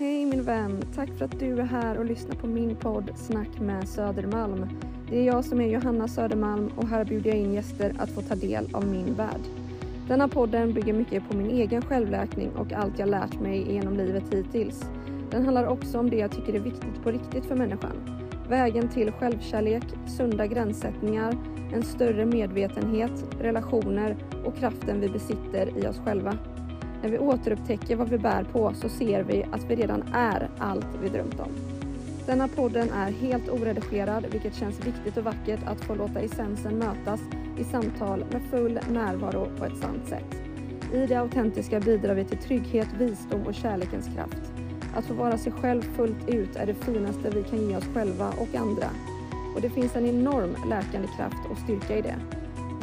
Hej min vän! Tack för att du är här och lyssnar på min podd Snack med Södermalm. Det är jag som är Johanna Södermalm och här bjuder jag in gäster att få ta del av min värld. Denna podden bygger mycket på min egen självläkning och allt jag lärt mig genom livet hittills. Den handlar också om det jag tycker är viktigt på riktigt för människan. Vägen till självkärlek, sunda gränssättningar, en större medvetenhet, relationer och kraften vi besitter i oss själva. När vi återupptäcker vad vi bär på så ser vi att vi redan är allt vi drömt om. Denna podden är helt oredigerad vilket känns viktigt och vackert att få låta essensen mötas i samtal med full närvaro på ett sant sätt. I det autentiska bidrar vi till trygghet, visdom och kärlekens kraft. Att få vara sig själv fullt ut är det finaste vi kan ge oss själva och andra. Och det finns en enorm läkande kraft och styrka i det.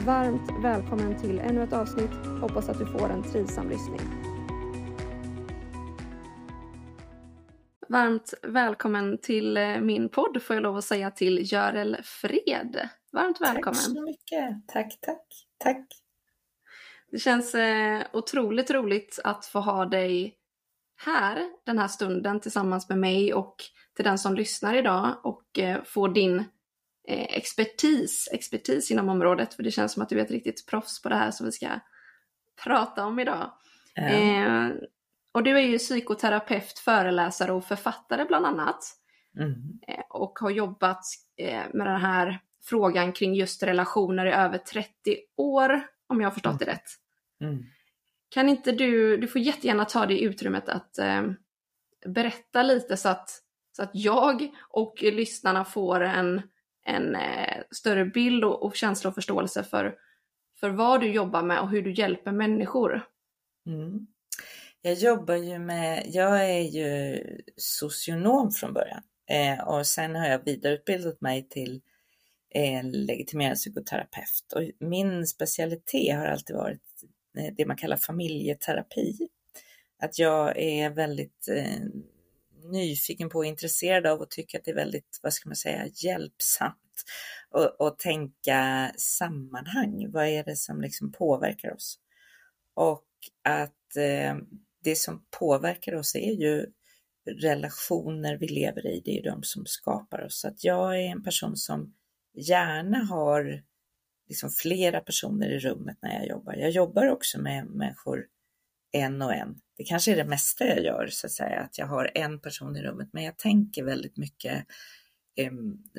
Varmt välkommen till ännu ett avsnitt. Hoppas att du får en trivsam lyssning. Varmt välkommen till eh, min podd får jag lov att säga till Görel Fred. Varmt välkommen. Tack så mycket. Tack, tack, tack. Det känns eh, otroligt roligt att få ha dig här den här stunden tillsammans med mig och till den som lyssnar idag och eh, få din expertis, expertis inom området, för det känns som att du är ett riktigt proffs på det här som vi ska prata om idag. Mm. Eh, och du är ju psykoterapeut, föreläsare och författare bland annat. Mm. Eh, och har jobbat eh, med den här frågan kring just relationer i över 30 år, om jag har förstått mm. det rätt. Mm. Kan inte du, du får jättegärna ta det utrymmet att eh, berätta lite så att, så att jag och lyssnarna får en, en eh, större bild och, och känsla och förståelse för, för vad du jobbar med och hur du hjälper människor. Mm. Jag jobbar ju med, jag är ju socionom från början eh, och sen har jag vidareutbildat mig till eh, legitimerad psykoterapeut och min specialitet har alltid varit eh, det man kallar familjeterapi. Att jag är väldigt eh, nyfiken på och intresserad av och tycker att det är väldigt, vad ska man säga, hjälpsamt att tänka sammanhang. Vad är det som liksom påverkar oss? Och att eh, det som påverkar oss är ju relationer vi lever i, det är de som skapar oss. Så att jag är en person som gärna har liksom flera personer i rummet när jag jobbar. Jag jobbar också med människor en och en. Det kanske är det mesta jag gör, så att säga, att jag har en person i rummet, men jag tänker väldigt mycket eh,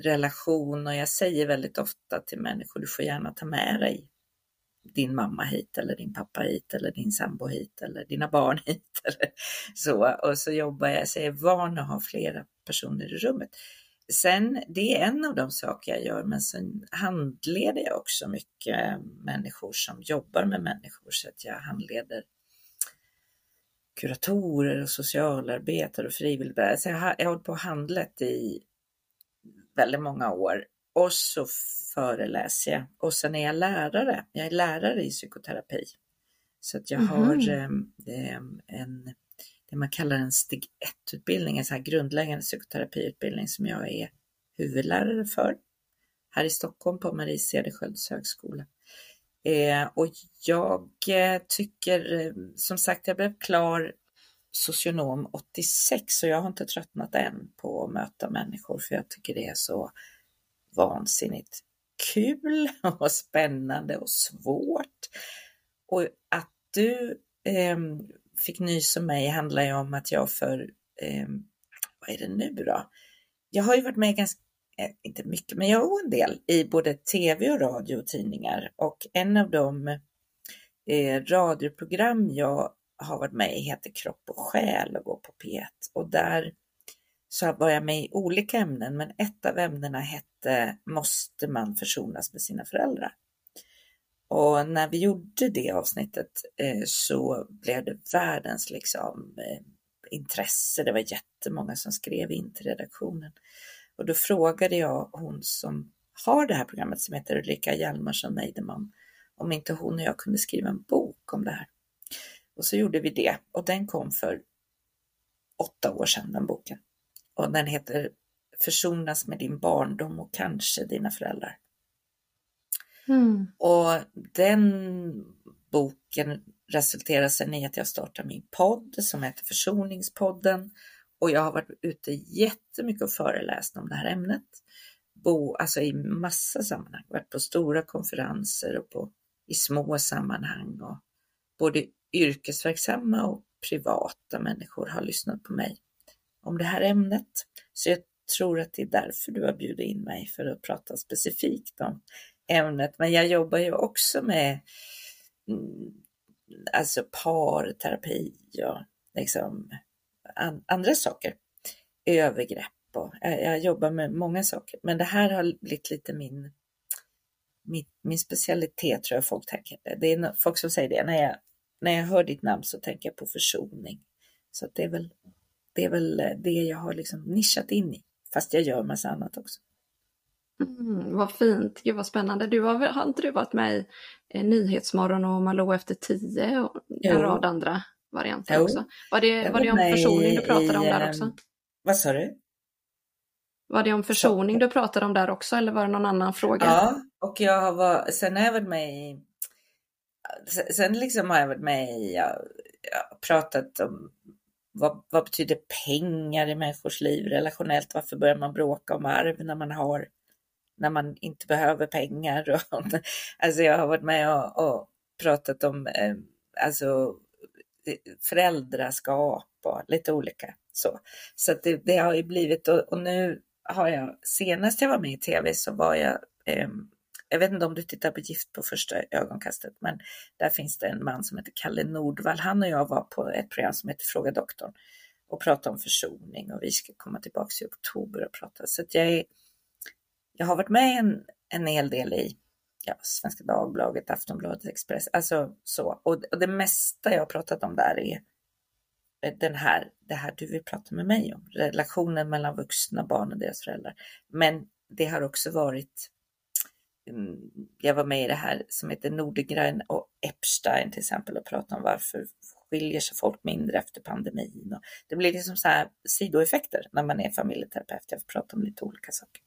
relation och jag säger väldigt ofta till människor, du får gärna ta med dig din mamma hit eller din pappa hit eller din sambo hit eller dina barn hit. Eller så. Och så jobbar jag, så jag är van att ha flera personer i rummet. Sen, det är en av de saker jag gör, men sen handleder jag också mycket människor som jobbar med människor, så att jag handleder kuratorer och socialarbetare och frivilliga. Så jag har, jag har hållit på och handlat i väldigt många år och så föreläser jag och sen är jag lärare. Jag är lärare i psykoterapi. Så att jag mm har eh, en det man kallar en steg 1-utbildning, en så här grundläggande psykoterapiutbildning som jag är huvudlärare för här i Stockholm på Marie Cederschiölds högskola. Eh, och jag eh, tycker, eh, som sagt, jag blev klar socionom 86 och jag har inte tröttnat än på att möta människor för jag tycker det är så vansinnigt kul och spännande och svårt. Och att du eh, fick nys om mig handlar ju om att jag för, eh, vad är det nu då? Jag har ju varit med ganska, Eh, inte mycket, men jag har en del i både tv och radio och tidningar och en av de eh, radioprogram jag har varit med i heter Kropp och själ och går på P1 och där så var jag med i olika ämnen, men ett av ämnena hette Måste man försonas med sina föräldrar? Och när vi gjorde det avsnittet eh, så blev det världens liksom, eh, intresse. Det var jättemånga som skrev in till redaktionen. Och då frågade jag hon som har det här programmet som heter Ulrika Hjalmarsson Neideman om inte hon och jag kunde skriva en bok om det här. Och så gjorde vi det och den kom för åtta år sedan, den boken. Och den heter Försonas med din barndom och kanske dina föräldrar. Mm. Och den boken resulterade sen i att jag startade min podd som heter Försoningspodden och jag har varit ute jättemycket och föreläst om det här ämnet. Bo, alltså i massa sammanhang, varit på stora konferenser och på, i små sammanhang och både yrkesverksamma och privata människor har lyssnat på mig om det här ämnet. Så jag tror att det är därför du har bjudit in mig för att prata specifikt om ämnet. Men jag jobbar ju också med mm, alltså parterapi och liksom andra saker. Övergrepp och jag, jag, jobbar med många saker. Men det här har blivit lite min, min, min specialitet tror jag folk tänker. Det är folk som säger det. När jag, när jag hör ditt namn så tänker jag på försoning. Så det är väl det, är väl det jag har liksom nischat in i. Fast jag gör massa annat också. Mm, vad fint, gud vad spännande. Du har, har inte du varit med i eh, Nyhetsmorgon och Malou efter tio och en jo. rad andra varianter jo. också? Var det, var det om försoning du pratade om där ehm, också? Vad sa du? Var det om försoning du pratade om där också eller var det någon annan fråga? Ja, och jag har varit, sen har jag varit med i, sen liksom har jag varit med i, jag, jag pratat om vad, vad, betyder pengar i människors liv relationellt? Varför börjar man bråka om arv när man har när man inte behöver pengar? Och, alltså jag har varit med och, och pratat om eh, alltså föräldraskap och lite olika så. Så det, det, har ju blivit och, och, nu har jag senast jag var med i tv så var jag eh, jag vet inte om du tittar på Gift på första ögonkastet, men där finns det en man som heter Kalle Nordvall. Han och jag var på ett program som heter Fråga doktorn och pratade om försoning och vi ska komma tillbaka i oktober och prata. Så jag, är, jag har varit med en, en hel del i ja, Svenska Dagbladet, Aftonbladet, Express, alltså så. Och, och det mesta jag har pratat om där är den här, det här du vill prata med mig om, relationen mellan vuxna barn och deras föräldrar. Men det har också varit Mm, jag var med i det här som heter Nordegren och Epstein till exempel och pratade om varför skiljer sig folk mindre efter pandemin. Och det blir liksom så här sidoeffekter när man är familjeterapeut. Jag får prata om lite olika saker.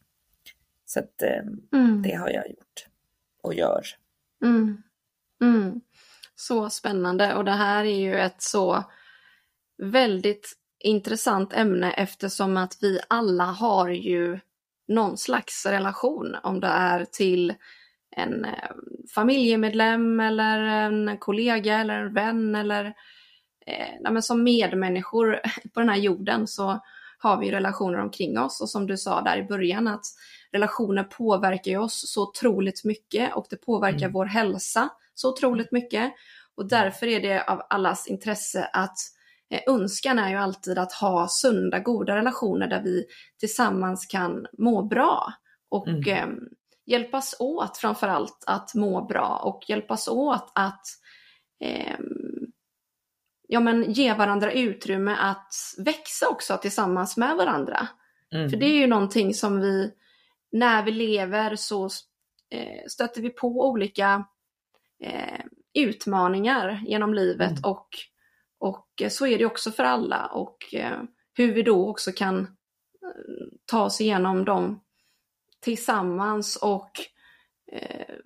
Så att, eh, mm. det har jag gjort och gör. Mm. Mm. Så spännande och det här är ju ett så väldigt intressant ämne eftersom att vi alla har ju någon slags relation, om det är till en eh, familjemedlem eller en kollega eller en vän eller eh, men som medmänniskor på den här jorden så har vi relationer omkring oss och som du sa där i början att relationer påverkar oss så otroligt mycket och det påverkar mm. vår hälsa så otroligt mycket och därför är det av allas intresse att Eh, önskan är ju alltid att ha sunda, goda relationer där vi tillsammans kan må bra och mm. eh, hjälpas åt framförallt att må bra och hjälpas åt att eh, ja, men ge varandra utrymme att växa också tillsammans med varandra. Mm. För det är ju någonting som vi, när vi lever så eh, stöter vi på olika eh, utmaningar genom livet mm. och och eh, så är det också för alla och eh, hur vi då också kan eh, ta oss igenom dem tillsammans och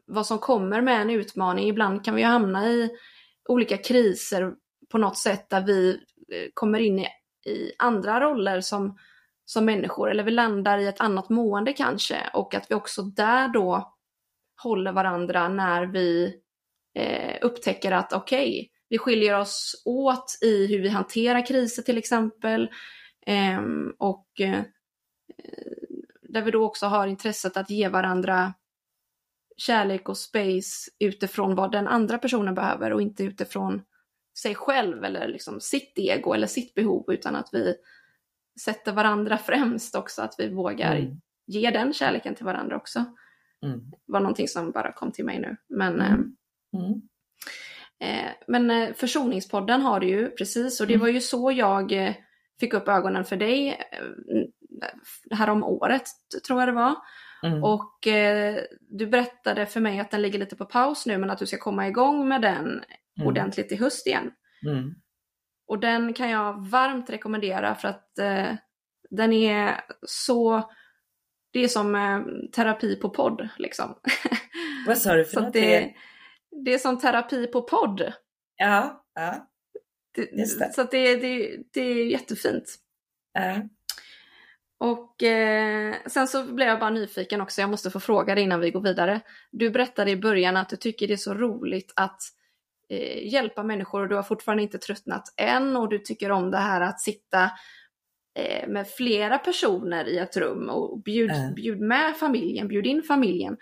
vad som kommer med en utmaning. Ibland kan vi hamna i olika kriser på något sätt där vi kommer in i, i andra roller som, som människor eller vi landar i ett annat mående kanske och att vi också där då håller varandra när vi eh, upptäcker att okej, okay, vi skiljer oss åt i hur vi hanterar kriser till exempel. eh, och eh, där vi då också har intresset att ge varandra kärlek och space utifrån vad den andra personen behöver och inte utifrån sig själv eller liksom sitt ego eller sitt behov utan att vi sätter varandra främst också, att vi vågar mm. ge den kärleken till varandra också. Mm. Var någonting som bara kom till mig nu. Men, mm. Ehm, mm. Eh, men eh, Försoningspodden har du ju precis och det mm. var ju så jag eh, fick upp ögonen för dig här om året tror jag det var. Mm. Och eh, du berättade för mig att den ligger lite på paus nu men att du ska komma igång med den mm. ordentligt i höst igen. Mm. Och den kan jag varmt rekommendera för att eh, den är så, det är som eh, terapi på podd liksom. Vad sa du för något? Det, det är som terapi på podd. Ja, ja. Det, det. Så det, det, det är jättefint. Äh. Och eh, sen så blev jag bara nyfiken också, jag måste få fråga dig innan vi går vidare. Du berättade i början att du tycker det är så roligt att eh, hjälpa människor och du har fortfarande inte tröttnat än och du tycker om det här att sitta eh, med flera personer i ett rum och bjud, Mm. bjud med familjen, bjud in familjen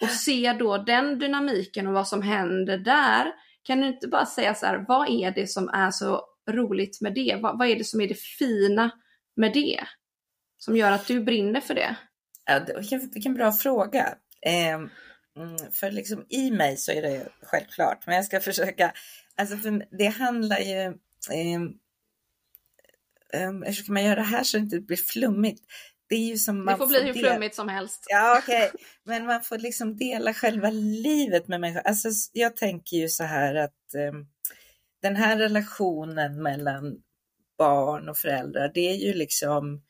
och se då den dynamiken och vad som händer där. Kan du inte bara säga så här, vad är det som är så roligt med det? Vad, vad är det som är det fina med det? Som gör att du brinner för det? Ja, vilken, vilken bra fråga. Ehm, mm, för liksom i mig så är det självklart, men jag ska försöka. Alltså för det handlar ju. ehm, ehm, hur ska man göra det här så det inte blir flummigt? Det är ju som man det får bli hur dela- flummigt som helst. Ja, okej, men man får liksom dela själva livet med människor. Alltså, jag tänker ju så här att ehm, den här relationen mellan barn och föräldrar, det är ju liksom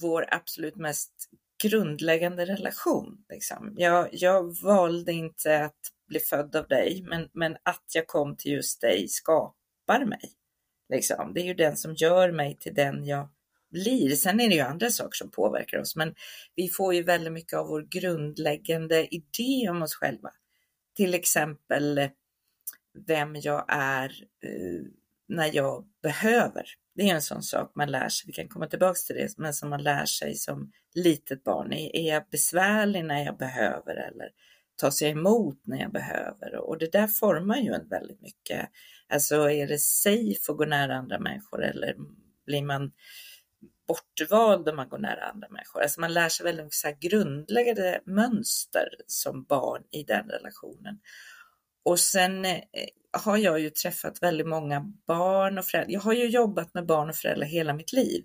vår absolut mest grundläggande relation. Liksom. Jag, jag valde inte att bli född av dig, men, men att jag kom till just dig skapar mig. Liksom. Det är ju den som gör mig till den jag blir. Sen är det ju andra saker som påverkar oss, men vi får ju väldigt mycket av vår grundläggande idé om oss själva. Till exempel eh, vem jag är eh, när jag behöver. Det är en sån sak man lär sig, vi kan komma tillbaks till det, men som man lär sig som litet barn. Är jag besvärlig när jag behöver eller tas jag emot när jag behöver? Och det där formar ju en väldigt mycket. Alltså är det safe att gå nära andra människor eller blir man bortvald om man går nära andra människor? Alltså man lär sig väldigt mycket så här grundläggande mönster som barn i den relationen. Och sen eh, har jag ju träffat väldigt många barn och föräldrar. Jag har ju jobbat med barn och föräldrar hela mitt liv.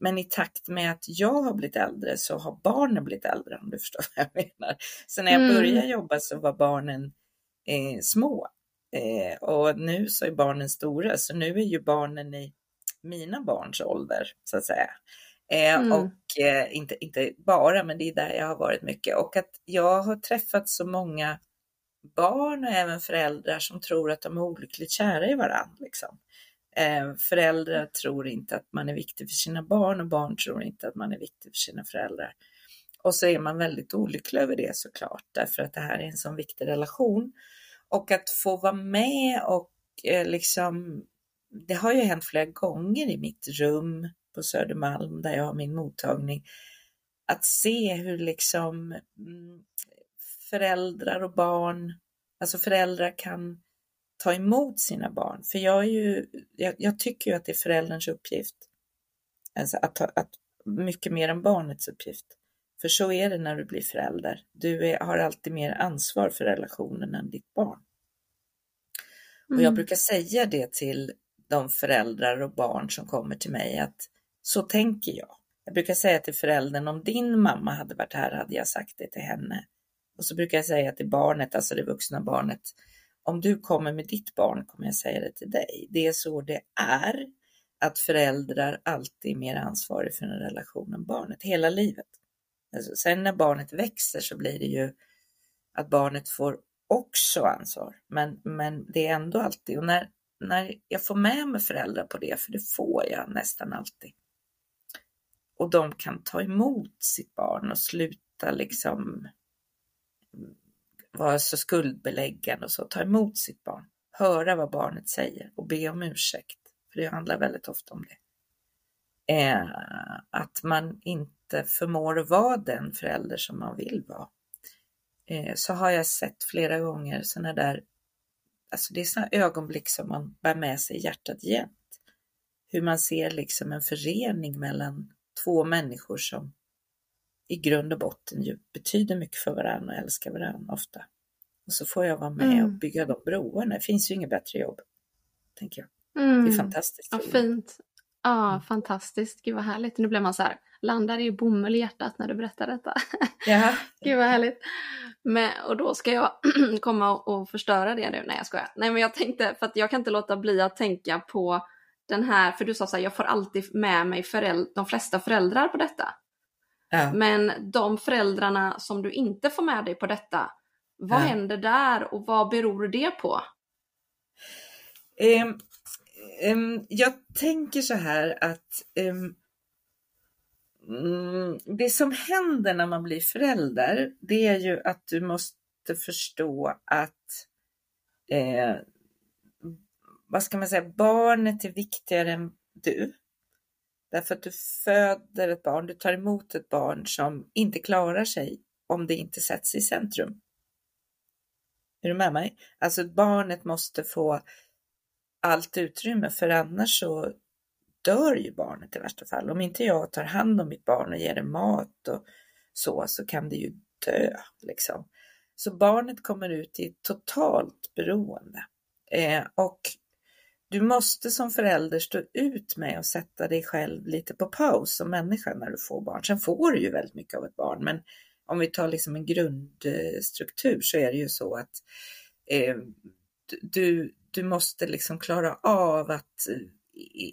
Men i takt med att jag har blivit äldre så har barnen blivit äldre om du förstår vad jag menar. Så när jag Mm. började jobba så var barnen eh, små eh, och nu så är barnen stora så nu är ju barnen i mina barns ålder så att säga. Eh, Mm. Och eh, inte, inte bara men det är där jag har varit mycket och att jag har träffat så många barn och även föräldrar som tror att de är olyckligt kära i varandra. Liksom. Eh, föräldrar tror inte att man är viktig för sina barn och barn tror inte att man är viktig för sina föräldrar. Och så är man väldigt olycklig över det såklart, därför att det här är en sån viktig relation. Och att få vara med och eh, liksom, det har ju hänt flera gånger i mitt rum på Södermalm där jag har min mottagning, att se hur liksom mm, föräldrar och barn, alltså föräldrar kan ta emot sina barn. För jag, är ju, jag, jag tycker ju att det är förälderns uppgift. Alltså att, att mycket mer än barnets uppgift. För så är det när du blir förälder. Du är, har alltid mer ansvar för relationen än ditt barn. Och jag Mm. brukar säga det till de föräldrar och barn som kommer till mig att så tänker jag. Jag brukar säga till föräldern om din mamma hade varit här hade jag sagt det till henne. Och så brukar jag säga till barnet, alltså det vuxna barnet, om du kommer med ditt barn kommer jag säga det till dig. Det är så det är att föräldrar alltid är mer ansvariga för en relation än barnet hela livet. Alltså, sen när barnet växer så blir det ju att barnet får också ansvar, men, men det är ändå alltid och när, när jag får med mig föräldrar på det, för det får jag nästan alltid. Och de kan ta emot sitt barn och sluta liksom vara så skuldbeläggande och så, ta emot sitt barn, höra vad barnet säger och be om ursäkt, för det handlar väldigt ofta om det. Eh, att man inte förmår att vara den förälder som man vill vara. Eh, så har jag sett flera gånger sådana där, alltså det är sådana ögonblick som man bär med sig i hjärtat jämt. Hur man ser liksom en förening mellan två människor som i grund och botten ju betyder mycket för varandra och älskar varandra ofta. Och så får jag vara med Mm. och bygga de broarna. Det finns ju inget bättre jobb, tänker jag. Det Mm. är fantastiskt. Ja, fint. Ja, fantastiskt. Gud vad härligt. Nu blev man så här, landar i bomull i hjärtat när du berättar detta. Ja, Gud vad härligt. Men, och då ska jag komma och, och förstöra det nu. Nej jag skojar. Nej men jag tänkte, för att jag kan inte låta bli att tänka på den här, för du sa så här, jag får alltid med mig föräld- de flesta föräldrar på detta. Ja. Men de föräldrarna som du inte får med dig på detta, vad Ja. händer där och vad beror det på? Ehm, ehm, jag tänker så här att Mm, det som händer när man blir förälder, det är ju att du måste förstå att eh, vad ska man säga, barnet är viktigare än du. Därför att du föder ett barn, du tar emot ett barn som inte klarar sig om det inte sätts i centrum. Är du med mig? Alltså barnet måste få allt utrymme för annars så dör ju barnet i värsta fall. Om inte jag tar hand om mitt barn och ger det mat och så, så kan det ju dö liksom. Så barnet kommer ut i totalt beroende. Eh, och du måste som förälder stå ut med att sätta dig själv lite på paus som människa när du får barn. Sen får du ju väldigt mycket av ett barn, men om vi tar liksom en grundstruktur så är det ju så att eh, du, du måste liksom klara av att eh,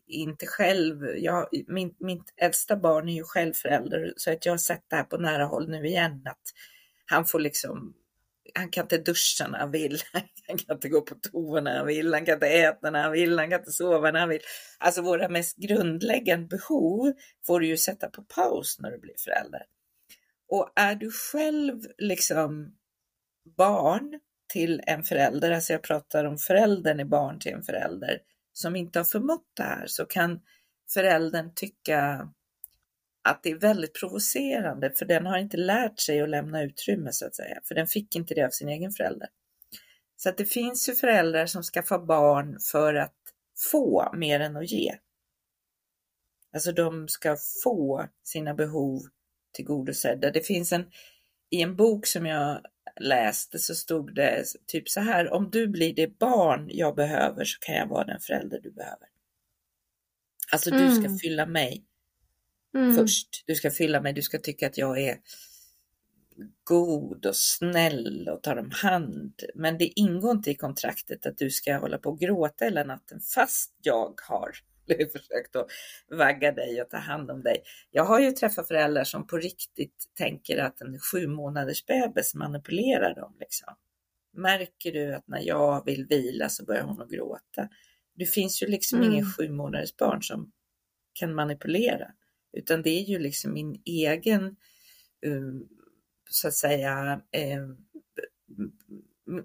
inte själv, jag, min, mitt äldsta barn är ju själv förälder så att jag har sett det här på nära håll nu igen att han får liksom han kan inte duscha när han vill, han kan inte gå på toa när han vill, han kan inte äta när han vill, han kan inte sova när han vill. Alltså våra mest grundläggande behov får du ju sätta på paus när du blir förälder. Och är du själv liksom barn till en förälder, alltså jag pratar om föräldern är barn till en förälder som inte har förmått det här, så kan föräldern tycka att det är väldigt provocerande för den har inte lärt sig att lämna utrymme så att säga, för den fick inte det av sin egen förälder. Så att det finns ju föräldrar som skaffar barn för att få mer än att ge. Alltså de ska få sina behov tillgodosedda. Det finns en, i en bok som jag läste så stod det typ så här, om du blir det barn jag behöver så kan jag vara den förälder du behöver. Alltså mm. du ska mm. fylla mig mm. först. Du ska fylla mig, du ska tycka att jag är god och snäll och tar om hand. Men det ingår inte i kontraktet att du ska hålla på och gråta hela natten fast jag har försökt att vagga dig och ta hand om dig. Jag har ju träffat föräldrar som på riktigt tänker att en sju månaders bebis manipulerar dem. Liksom. Märker du att när jag vill vila så börjar hon att gråta? Det finns ju liksom mm. ingen sju månaders barn som kan manipulera, utan det är ju liksom min egen, um, så att säga, eh,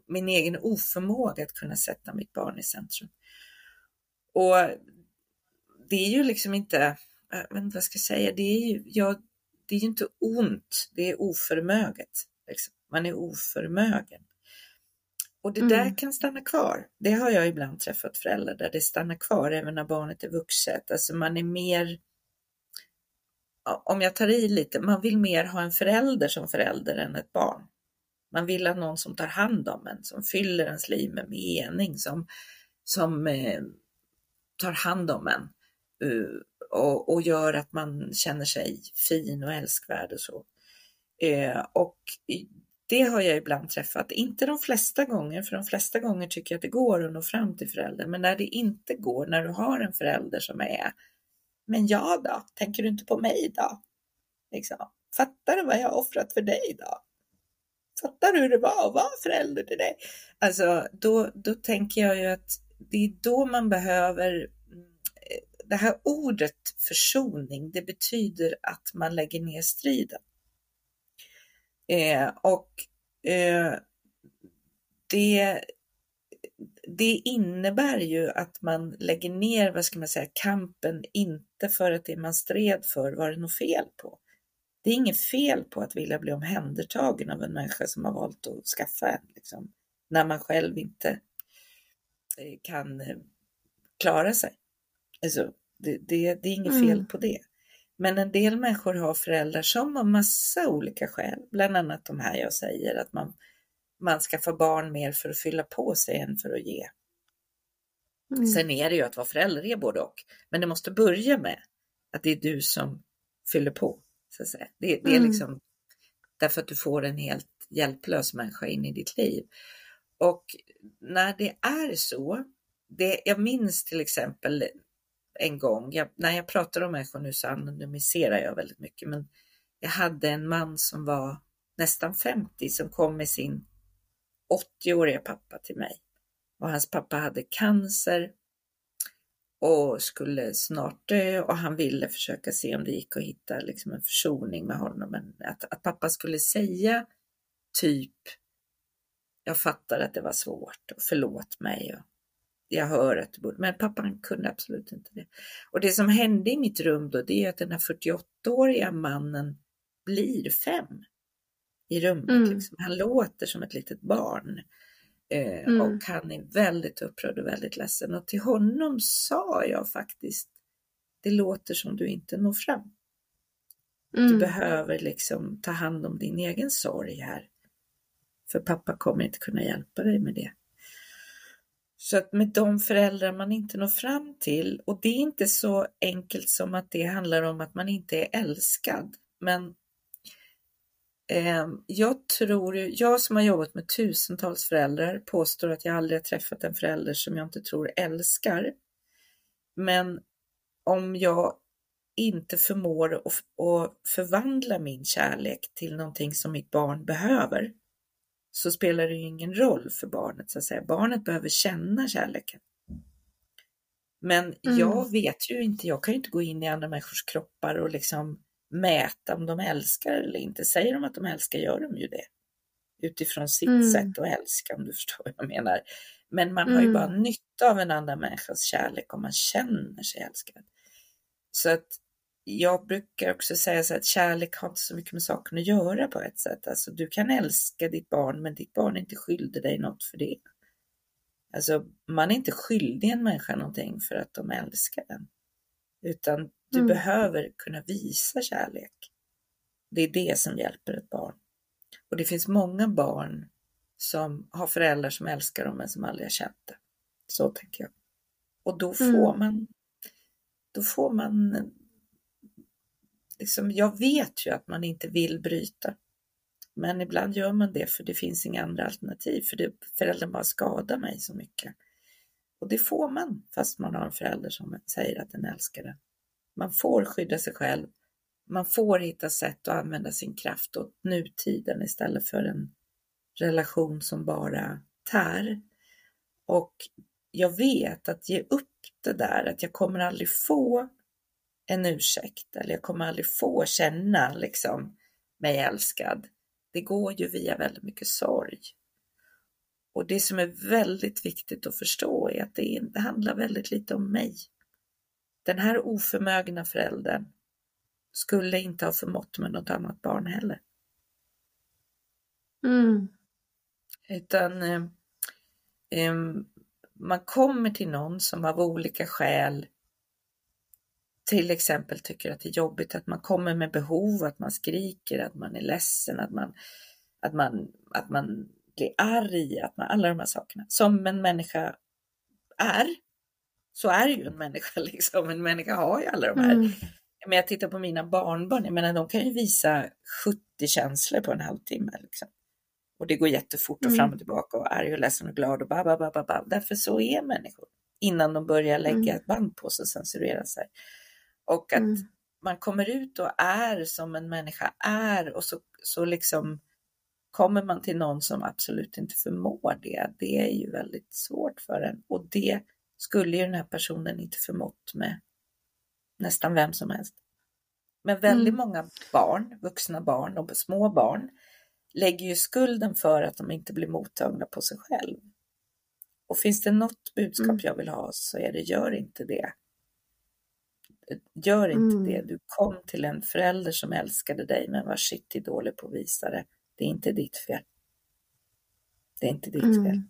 min egen oförmåga att kunna sätta mitt barn i centrum. Och det är ju liksom inte, jag vet inte vad jag ska säga, det är ju, ja, det är ju inte ont, det är oförmöget. Liksom. Man är oförmögen. Och det mm. där kan stanna kvar. Det har jag ibland träffat föräldrar där det stannar kvar även när barnet är vuxet. Alltså man är mer, om jag tar i lite, man vill mer ha en förälder som förälder än ett barn. Man vill ha någon som tar hand om en, som fyller ens liv med mening, som, som eh, tar hand om en. uh, och, och, gör att man känner sig fin och älskvärd och så. Uh, och det har jag ibland träffat, inte de flesta gånger, för de flesta gånger tycker jag att det går att nå fram till föräldern, men när det inte går, när du har en förälder som är, men jag då, tänker du inte på mig då? Liksom. Fattar du vad jag har offrat för dig då? Fattar du hur det var att vara förälder till dig? Alltså, då, då tänker jag ju att det är då man behöver mm, det här ordet försoning, det betyder att man lägger ner striden. Eh, och eh, det, det innebär ju att man lägger ner, vad ska man säga, kampen, inte för att det man stred för var det något fel på. Det är inget fel på att vilja bli omhändertagen av en människa som har valt att skaffa en, liksom, när man själv inte eh, kan eh, klara sig. Alltså, det, det, det är inget mm. fel på det. Men en del människor har föräldrar som av massa olika skäl, bland annat de här jag säger, att man, man ska få barn mer för att fylla på sig än för att ge. Mm. Sen är det ju att vara förälder är både och, men det måste börja med att det är du som fyller på. Så att säga. Det, det är mm. liksom därför att du får en helt hjälplös människa in i ditt liv. Och när det är så, det, jag minns till exempel en gång, jag, när jag pratar om människor nu så anonymiserar jag väldigt mycket, men jag hade en man som var nästan 50 som kom med sin 80-åriga pappa till mig. Och hans pappa hade cancer och skulle snart dö och han ville försöka se om det gick att hitta liksom en försoning med honom. Men att, att pappa skulle säga typ jag fattar att det var svårt och förlåt mig. Och jag hör att du borde, men pappan kunde absolut inte det. Och det som hände i mitt rum då, det är att den här 48-åriga mannen blir fem i rummet. Mm. Liksom. Han låter som ett litet barn. Eh, mm. Och han är väldigt upprörd och väldigt ledsen. Och till honom sa jag faktiskt, det låter som du inte når fram. Mm. Du behöver liksom ta hand om din egen sorg här. För pappa kommer inte kunna hjälpa dig med det. Så att med de föräldrar man inte når fram till, och det är inte så enkelt som att det handlar om att man inte är älskad, men jag tror, jag som har jobbat med tusentals föräldrar påstår att jag aldrig har träffat en förälder som jag inte tror älskar. Men om jag inte förmår att förvandla min kärlek till någonting som mitt barn behöver, så spelar det ju ingen roll för barnet så att säga. Barnet behöver känna kärleken. Men mm. jag vet ju inte, jag kan ju inte gå in i andra människors kroppar och liksom mäta om de älskar eller inte. Säger de att de älskar gör de ju det. Utifrån sitt mm. sätt att älska om du förstår vad jag menar. Men man mm. har ju bara mm. nytta av en annan människas kärlek om man känner sig älskad. Så att jag brukar också säga så att kärlek har inte så mycket med saken att göra på ett sätt. Alltså du kan älska ditt barn men ditt barn är inte skyldig dig något för det. Alltså man är inte skyldig en människa någonting för att de älskar den. Utan du mm. behöver kunna visa kärlek. Det är det som hjälper ett barn. Och det finns många barn som har föräldrar som älskar dem men som aldrig har känt det. Så tänker jag. Och då får mm. man då får man liksom, jag vet ju att man inte vill bryta. Men ibland gör man det för det finns inga andra alternativ för det, föräldern bara skadar mig så mycket. Och det får man fast man har en förälder som säger att den älskar den. Man får skydda sig själv. Man får hitta sätt att använda sin kraft åt nutiden istället för en relation som bara tär. Och jag vet att ge upp det där, att jag kommer aldrig få en ursäkt eller jag kommer aldrig få känna liksom mig älskad. Det går ju via väldigt mycket sorg. Och det som är väldigt viktigt att förstå är att det, det handlar väldigt lite om mig. Den här oförmögna föräldern skulle inte ha förmått med något annat barn heller. Mm. Utan eh, eh, man kommer till någon som av olika skäl till exempel tycker att det är jobbigt att man kommer med behov, att man skriker, att man är ledsen, att man, att man, att man blir arg, att man, alla de här sakerna. Som en människa är, så är ju en människa liksom. En människa har ju alla de här. Mm. Men jag tittar på mina barnbarn, jag menar de kan ju visa 70 känslor på en halvtimme. Liksom. Och det går jättefort och mm. fram och tillbaka och arg och ledsen och glad och ba, ba, ba, ba, ba. Därför så är människor. Innan de börjar lägga mm. ett band på sig och censurera sig. Och att mm. man kommer ut och är som en människa är och så, så liksom kommer man till någon som absolut inte förmår det. Det är ju väldigt svårt för en och det skulle ju den här personen inte förmått med nästan vem som helst. Men väldigt mm. många barn, vuxna barn och små barn lägger ju skulden för att de inte blir mottagna på sig själv. Och finns det något budskap mm. jag vill ha så är det gör inte det. Gör inte mm. det. Du kom till en förälder som älskade dig men var shitty dålig på att visa det. Det är inte ditt fel. Det är inte ditt mm. fel.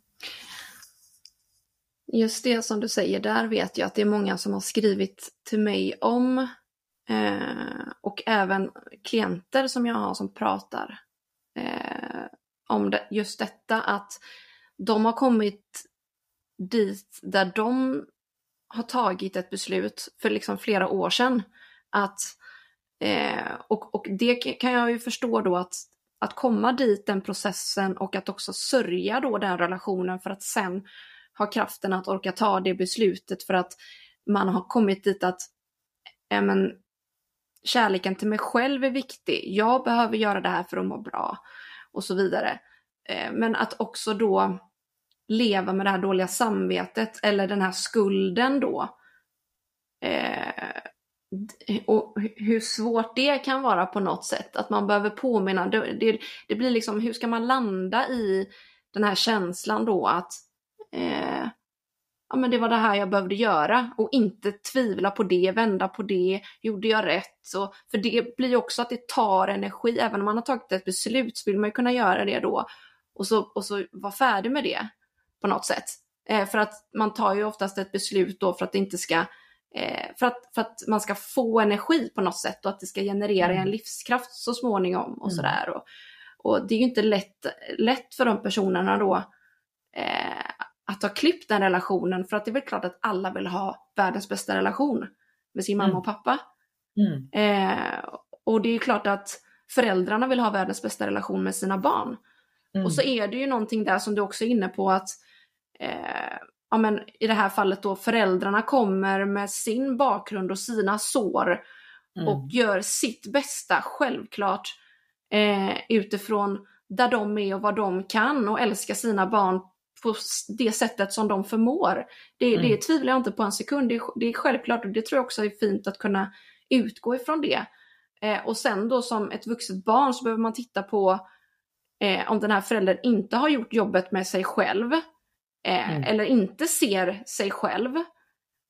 Just det som du säger, där vet jag att det är många som har skrivit till mig om eh, och även klienter som jag har som pratar eh, om det, just detta att de har kommit dit där de har tagit ett beslut för liksom flera år sedan. Att, eh, och, och det kan jag ju förstå då att, att komma dit den processen och att också sörja då den relationen för att sen ha kraften att orka ta det beslutet för att man har kommit dit att eh, men, kärleken till mig själv är viktig. Jag behöver göra det här för att må bra och så vidare. Eh, men att också då leva med det här dåliga samvetet eller den här skulden då Eh, och hur svårt det kan vara på något sätt. Att man behöver påminna. Det, det, det blir liksom, hur ska man landa i den här känslan då att eh, ja men det var det här jag behövde göra och inte tvivla på det, vända på det, gjorde jag rätt? Så, för det blir ju också att det tar energi, även om man har tagit ett beslut så vill man ju kunna göra det då och så, och så vara färdig med det på något sätt. Eh, för att man tar ju oftast ett beslut då för att det inte ska eh, för, att, för att man ska få energi på något sätt och att det ska generera mm. en livskraft så småningom och mm. sådär. Och, och det är ju inte lätt, lätt för de personerna då eh, att ha klippt den relationen för att det är väl klart att alla vill ha världens bästa relation med sin mamma mm. och pappa. Mm. Eh, och det är klart att föräldrarna vill ha världens bästa relation med sina barn. Mm. Och så är det ju någonting där som du också är inne på att eh, ja, men i det här fallet då föräldrarna kommer med sin bakgrund och sina sår mm. och gör sitt bästa, självklart, eh, utifrån där de är och vad de kan och älskar sina barn på det sättet som de förmår. Det, mm. det tvivlar jag inte på en sekund. Det, det, är självklart och det tror jag också är fint att kunna utgå ifrån det. Eh, och sen då som ett vuxet barn så behöver man titta på eh, om den här föräldern inte har gjort jobbet med sig själv eh, mm. eller inte ser sig själv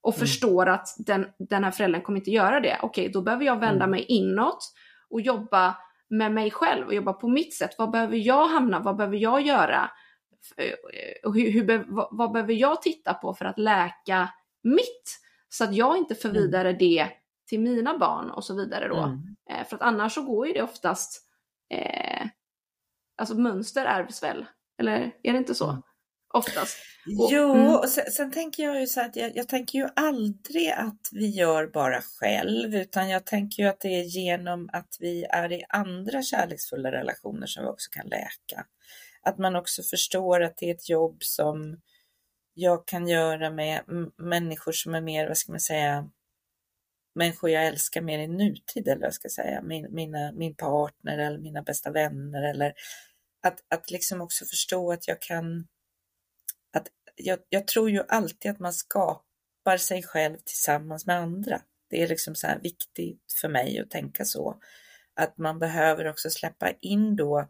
och mm. förstår att den, den här föräldern kommer inte göra det. Okej, då behöver jag vända mm. mig inåt och jobba med mig själv och jobba på mitt sätt. Vad behöver jag hamna? Vad behöver jag göra? Eh, och hur, hur, vad behöver jag titta på för att läka mitt? Så att jag inte för mm. vidare det till mina barn och så vidare då. Mm. Eh, för att annars så går ju det oftast, eh, alltså mönster ärvs väl? Eller är det inte så? Mm. Oftast. Och, jo, mm. och sen, sen, tänker jag ju så att jag, jag, tänker ju aldrig att vi gör bara själv, utan jag tänker ju att det är genom att vi är i andra kärleksfulla relationer som vi också kan läka att man också förstår att det är ett jobb som jag kan göra med människor som är mer, vad ska man säga, människor jag älskar mer i nutid eller vad jag ska säga, min, mina, min partner eller mina bästa vänner eller att, att liksom också förstå att jag kan, att jag, jag tror ju alltid att man skapar sig själv tillsammans med andra. Det är liksom så här viktigt för mig att tänka så. Att man behöver också släppa in då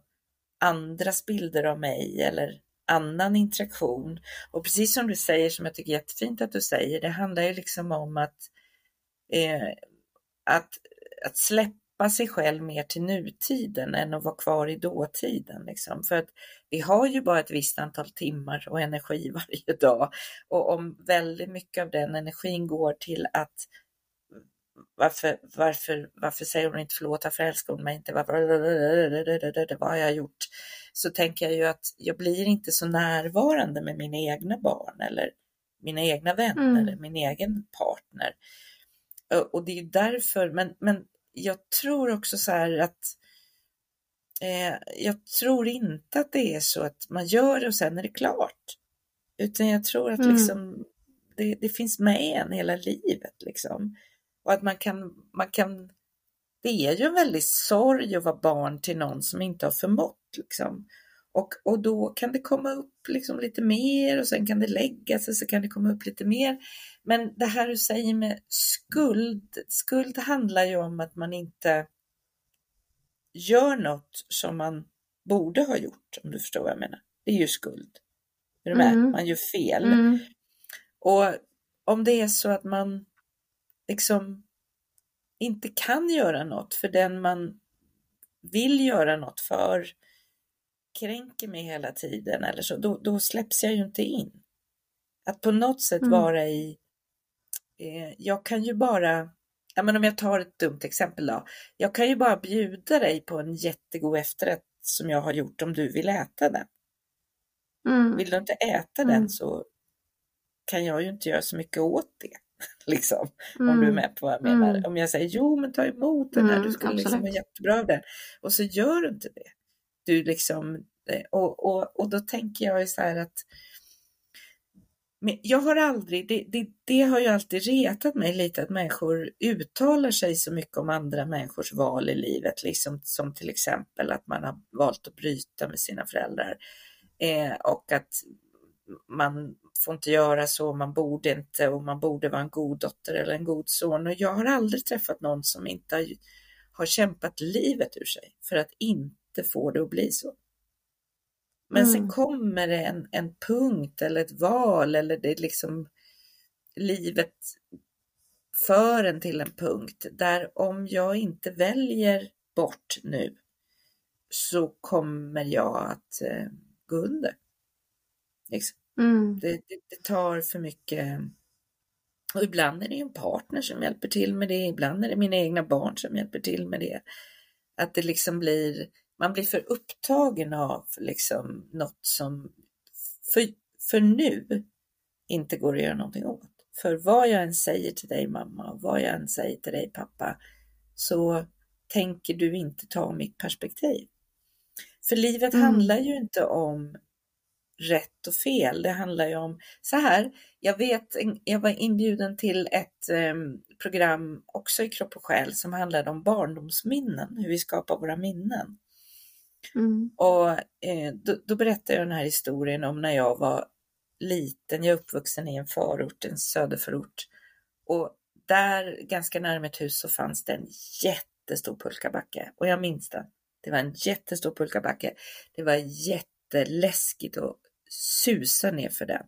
andras bilder av mig eller annan interaktion. Och precis som du säger, som jag tycker är jättefint att du säger, det handlar ju liksom om att, eh, att, att släppa sig själv mer till nutiden än att vara kvar i dåtiden. Liksom. För att vi har ju bara ett visst antal timmar och energi varje dag. Och om väldigt mycket av den energin går till att varför, varför, varför säger hon inte förlåt, varför älskar hon mig inte, varför, vad har jag gjort? Så tänker jag ju att jag blir inte så närvarande med mina egna barn eller mina egna vänner mm. min egen partner. Och det är därför, men, men jag tror också så här att eh, jag tror inte att det är så att man gör det och sen är det klart. Utan jag tror att mm. liksom, det, det, finns med en hela livet. Liksom. Och att man kan, man kan, det är ju en väldig sorg att vara barn till någon som inte har förmått. Liksom. Och, och då kan det komma upp liksom lite mer och sen kan det lägga sig så kan det komma upp lite mer. Men det här du säger med skuld, skuld handlar ju om att man inte gör något som man borde ha gjort, om du förstår vad jag menar. Det är ju skuld. Är du med? Mm. Man gör fel. Mm. Och om det är så att man liksom inte kan göra något för den man vill göra något för kränker mig hela tiden eller så, då, då släpps jag ju inte in. Att på något sätt mm. vara i, eh, jag kan ju bara, ja men om jag tar ett dumt exempel då, jag kan ju bara bjuda dig på en jättegod efterrätt som jag har gjort om du vill äta den. Mm. Vill du inte äta mm. den så kan jag ju inte göra så mycket åt det. liksom, mm. Om du är mm. med på vad jag menar. Mm. Om jag säger jo men ta emot den här, mm, du skulle liksom vara jättebra av den. Och så gör du inte det. Du liksom, eh, och, och, och då tänker jag ju så här att men jag har aldrig, det, det, det, har ju alltid retat mig lite att människor uttalar sig så mycket om andra människors val i livet, liksom som till exempel att man har valt att bryta med sina föräldrar eh, och att man får inte göra så, man borde inte och man borde vara en god dotter eller en god son. Och jag har aldrig träffat någon som inte har, kämpat livet ur sig för att inte få det att bli så. Men mm. sen kommer det en, en punkt eller ett val eller det liksom livet för en till en punkt där om jag inte väljer bort nu så kommer jag att eh, gå under. Liksom. Mm. Det, det, det, tar för mycket. Och ibland är det en partner som hjälper till med det, ibland är det mina egna barn som hjälper till med det. Att det liksom blir, man blir för upptagen av liksom något som för, för nu inte går att göra någonting åt. För vad jag än säger till dig mamma och vad jag än säger till dig pappa så tänker du inte ta mitt perspektiv. För livet mm. handlar ju inte om rätt och fel. Det handlar ju om så här. Jag vet, jag var inbjuden till ett eh, program också i Kropp och själ som handlade om barndomsminnen, hur vi skapar våra minnen. Mm. Och eh, då, då berättade jag den här historien om när jag var liten. Jag är uppvuxen i en förort, en söderförort. Och där ganska nära mitt hus så fanns det en jättestor pulkabacke och jag minns den. Det var en jättestor pulkabacke. Det var jätteläskigt att susa ner för den.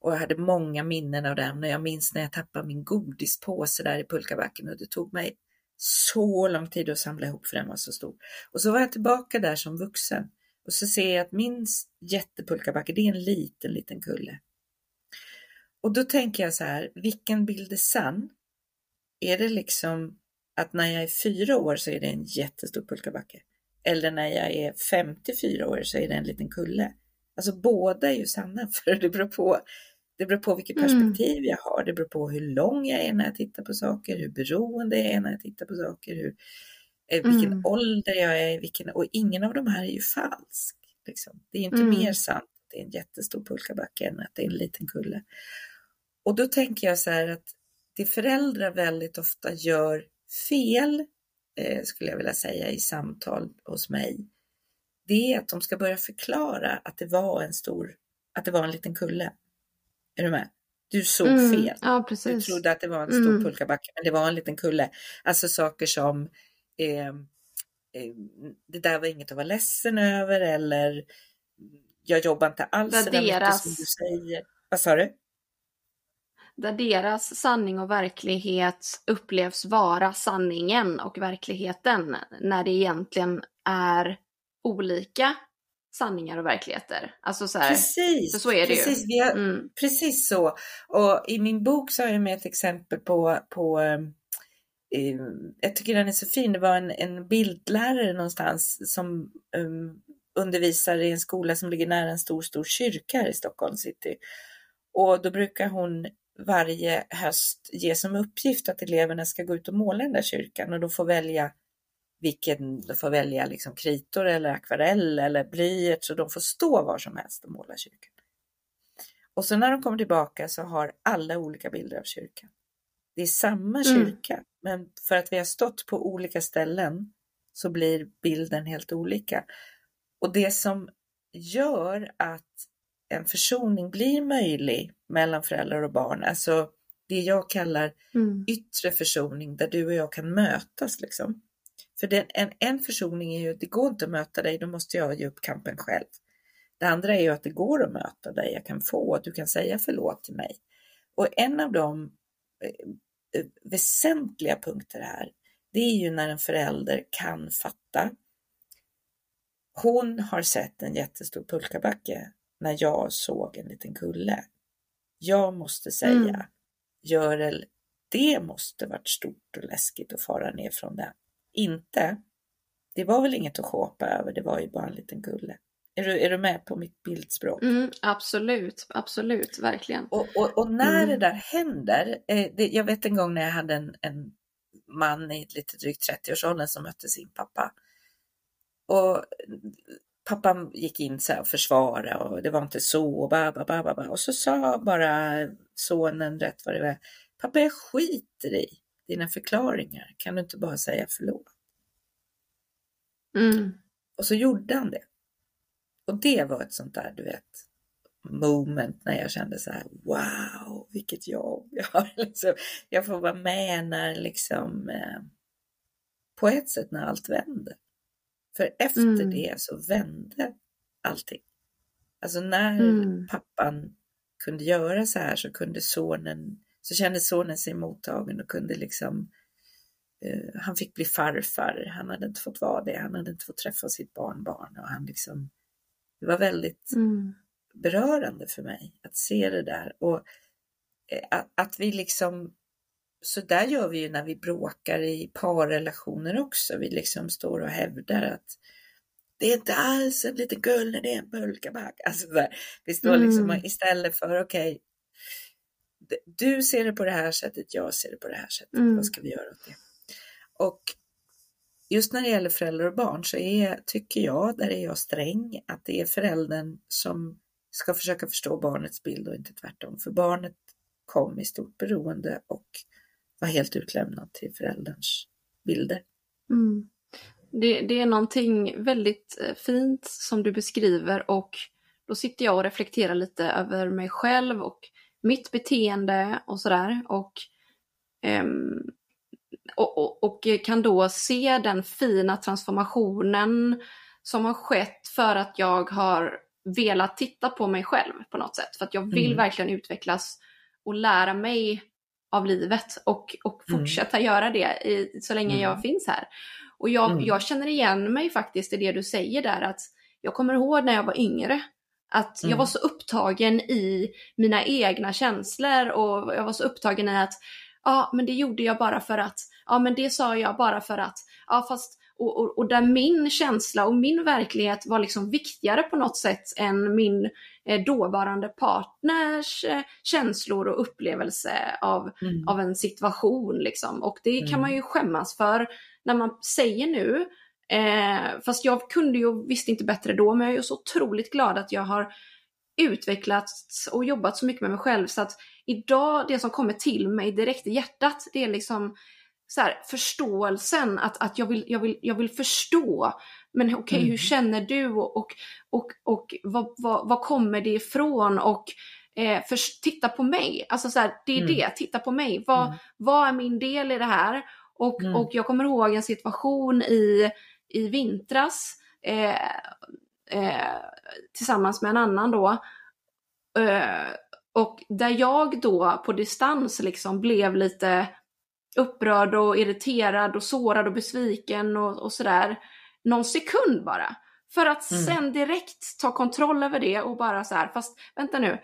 Och jag hade många minnen av den och jag minns när jag tappade min godispåse där i pulkabacken och det tog mig så lång tid att samla ihop för den var så stor. Och så var jag tillbaka där som vuxen och så ser jag att min jättepulkabacke, det är en liten, liten kulle. Och då tänker jag så här, vilken bild är sann? Är det liksom att när jag är fyra år så är det en jättestor pulkabacke? Eller när jag är 54 år så är det en liten kulle? Alltså båda är ju sanna för det beror på det beror på vilket mm. perspektiv mm. jag har. Det beror på hur lång jag är när jag tittar på saker, hur beroende jag är när jag tittar på saker, hur, eh, vilken mm. ålder jag är, vilken, och ingen av de här är ju falsk. Liksom. Det är inte mm. mer sant att det är en jättestor pulkabacke än att det är en liten kulle. Och då tänker jag så här att det föräldrar väldigt ofta gör fel, eh, skulle jag vilja säga, i samtal hos mig, det är att de ska börja förklara att det var en stor, att det var en liten kulle. Är du med? Du såg mm, fel. Ja, du trodde att det var en stor mm. pulkabacke, men det var en liten kulle. Alltså saker som eh, eh, det där var inget att vara ledsen över eller jag jobbar inte alls så mycket som du säger. Vad sa du? Där deras sanning och verklighet upplevs vara sanningen och verkligheten när det egentligen är olika sanningar och verkligheter. Alltså så här, precis, så är det precis, ju. Har, mm. Precis så. Och i min bok så har jag med ett exempel på, på eh, jag tycker den är så fin. Det var en, en bildlärare någonstans som um, undervisar i en skola som ligger nära en stor, stor kyrka här i Stockholm city. Och då brukar hon varje höst ge som uppgift att eleverna ska gå ut och måla den där kyrkan och de får välja vilken, de får välja liksom kritor eller akvarell eller blyerts och de får stå var som helst och måla kyrkan. Och så när de kommer tillbaka så har alla olika bilder av kyrkan. Det är samma mm. kyrka, mm. men för att vi har stått på olika ställen så blir bilden helt olika. Och det som gör att en försoning blir möjlig mellan föräldrar och barn, alltså det jag kallar mm. yttre försoning där du och jag kan mötas liksom. För den, en, en försoning är ju, det går inte att möta dig, då måste jag ge upp kampen själv. Det andra är ju att det går att möta dig, jag kan få, att du kan säga förlåt till mig. Och en av de eh, eh, väsentliga punkter här, det är ju när en förälder kan fatta. Hon har sett en jättestor pulkabacke när jag såg en liten kulle. Jag måste säga, mm. Görel, det måste varit stort och läskigt att fara ner från den inte. Det var väl inget att shoppa över, det var ju bara en liten gulle. Är du, är du med på mitt bildspråk? Mm, absolut, absolut, verkligen. Och, och, och när mm. det där händer, eh, det, jag vet en gång när jag hade en, en man i lite drygt 30-årsåldern som mötte sin pappa. Och pappan gick in så och försvara och det var inte så och ba, ba, ba, ba, Och så sa bara sonen rätt vad det var. Pappa jag skiter i dina förklaringar. Kan du inte bara säga förlåt? Mm. Och så gjorde han det. Och det var ett sånt där, du vet, moment när jag kände så här, wow, vilket jobb jag har. Liksom, jag får vara med när liksom, eh, på ett sätt när allt vänder. För efter mm. det så vände allting. Alltså när mm. pappan kunde göra så här så kunde sonen, så kände sonen sig mottagen och kunde liksom uh, han fick bli farfar, han hade inte fått vara det, han hade inte fått träffa sitt barnbarn och han liksom, det var väldigt mm. berörande för mig att se det där och uh, att, att vi liksom så där gör vi ju när vi bråkar i parrelationer också. Vi liksom står och hävdar att det är inte alls en liten gull det är en pulkaback. Alltså där. Vi står liksom mm. istället för okej, okay, du ser det på det här sättet, jag ser det på det här sättet. Mm. Vad ska vi göra åt det? Och just när det gäller föräldrar och barn så är, tycker jag, där är jag sträng, att det är föräldern som ska försöka förstå barnets bild och inte tvärtom. För barnet kom i stort beroende och var helt utlämnad till förälderns bilder. Mm. Det, det, är någonting väldigt eh, fint som du beskriver och då sitter jag och reflekterar lite över mig själv och mitt beteende och sådär. Och, um, och, och, och, kan då se den fina transformationen som har skett för att jag har velat titta på mig själv på något sätt. För att jag vill mm. verkligen utvecklas och lära mig av livet och, och mm. fortsätta mm. göra det i, så länge mm. jag finns här. Och jag, mm. jag känner igen mig faktiskt i det du säger där att jag kommer ihåg när jag var yngre att jag mm. var så upptagen i mina egna känslor och jag var så upptagen i att ja, men det gjorde jag bara för att, ja, men det sa jag bara för att, ja, fast och, och, och, där min känsla och min verklighet var liksom viktigare på något sätt än min eh, dåvarande partners eh, känslor och upplevelse av, mm. av en situation. Liksom. Och det mm. kan man ju skämmas för när man säger nu. Eh, fast jag kunde ju och visste inte bättre då, men jag är så otroligt glad att jag har utvecklats och jobbat så mycket med mig själv så att idag, det som kommer till mig direkt i hjärtat, det är liksom så här, förståelsen, att, att jag, vill, jag, vill, jag vill förstå. Men okej, okay, mm. hur känner du och, och, och, och vad, vad, vad kommer det ifrån? Och eh, för, titta på mig. Alltså så här, det är mm. det, titta på mig. Vad, mm. vad är min del i det här? Och, mm. och jag kommer ihåg en situation i, i vintras eh, eh, tillsammans med en annan då. Eh, och där jag då på distans liksom blev lite upprörd och irriterad och sårad och besviken och, och sådär. Någon sekund bara. För att mm. sen direkt ta kontroll över det och bara så här, fast vänta nu.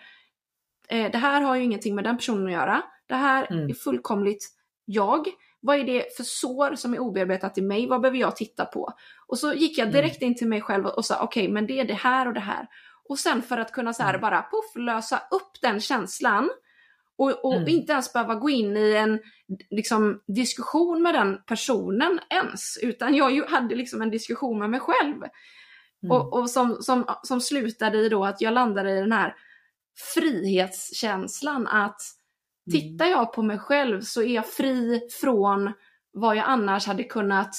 Eh, det här har ju ingenting med den personen att göra. Det här mm. är fullkomligt jag. Vad är det för sår som är obearbetat i mig? Vad behöver jag titta på? Och så gick jag mm. direkt in till mig själv och sa okej, okay, men det är det här och det här. Och sen för att kunna så här mm. bara puff, lösa upp den känslan och, och mm. inte ens behöva gå in i en liksom, diskussion med den personen ens, utan jag hade liksom en diskussion med mig själv. Mm. Och, och som, som, som slutade i då att jag landade i den här frihetskänslan att. Tittar jag på mig själv så är jag fri från vad jag annars hade kunnat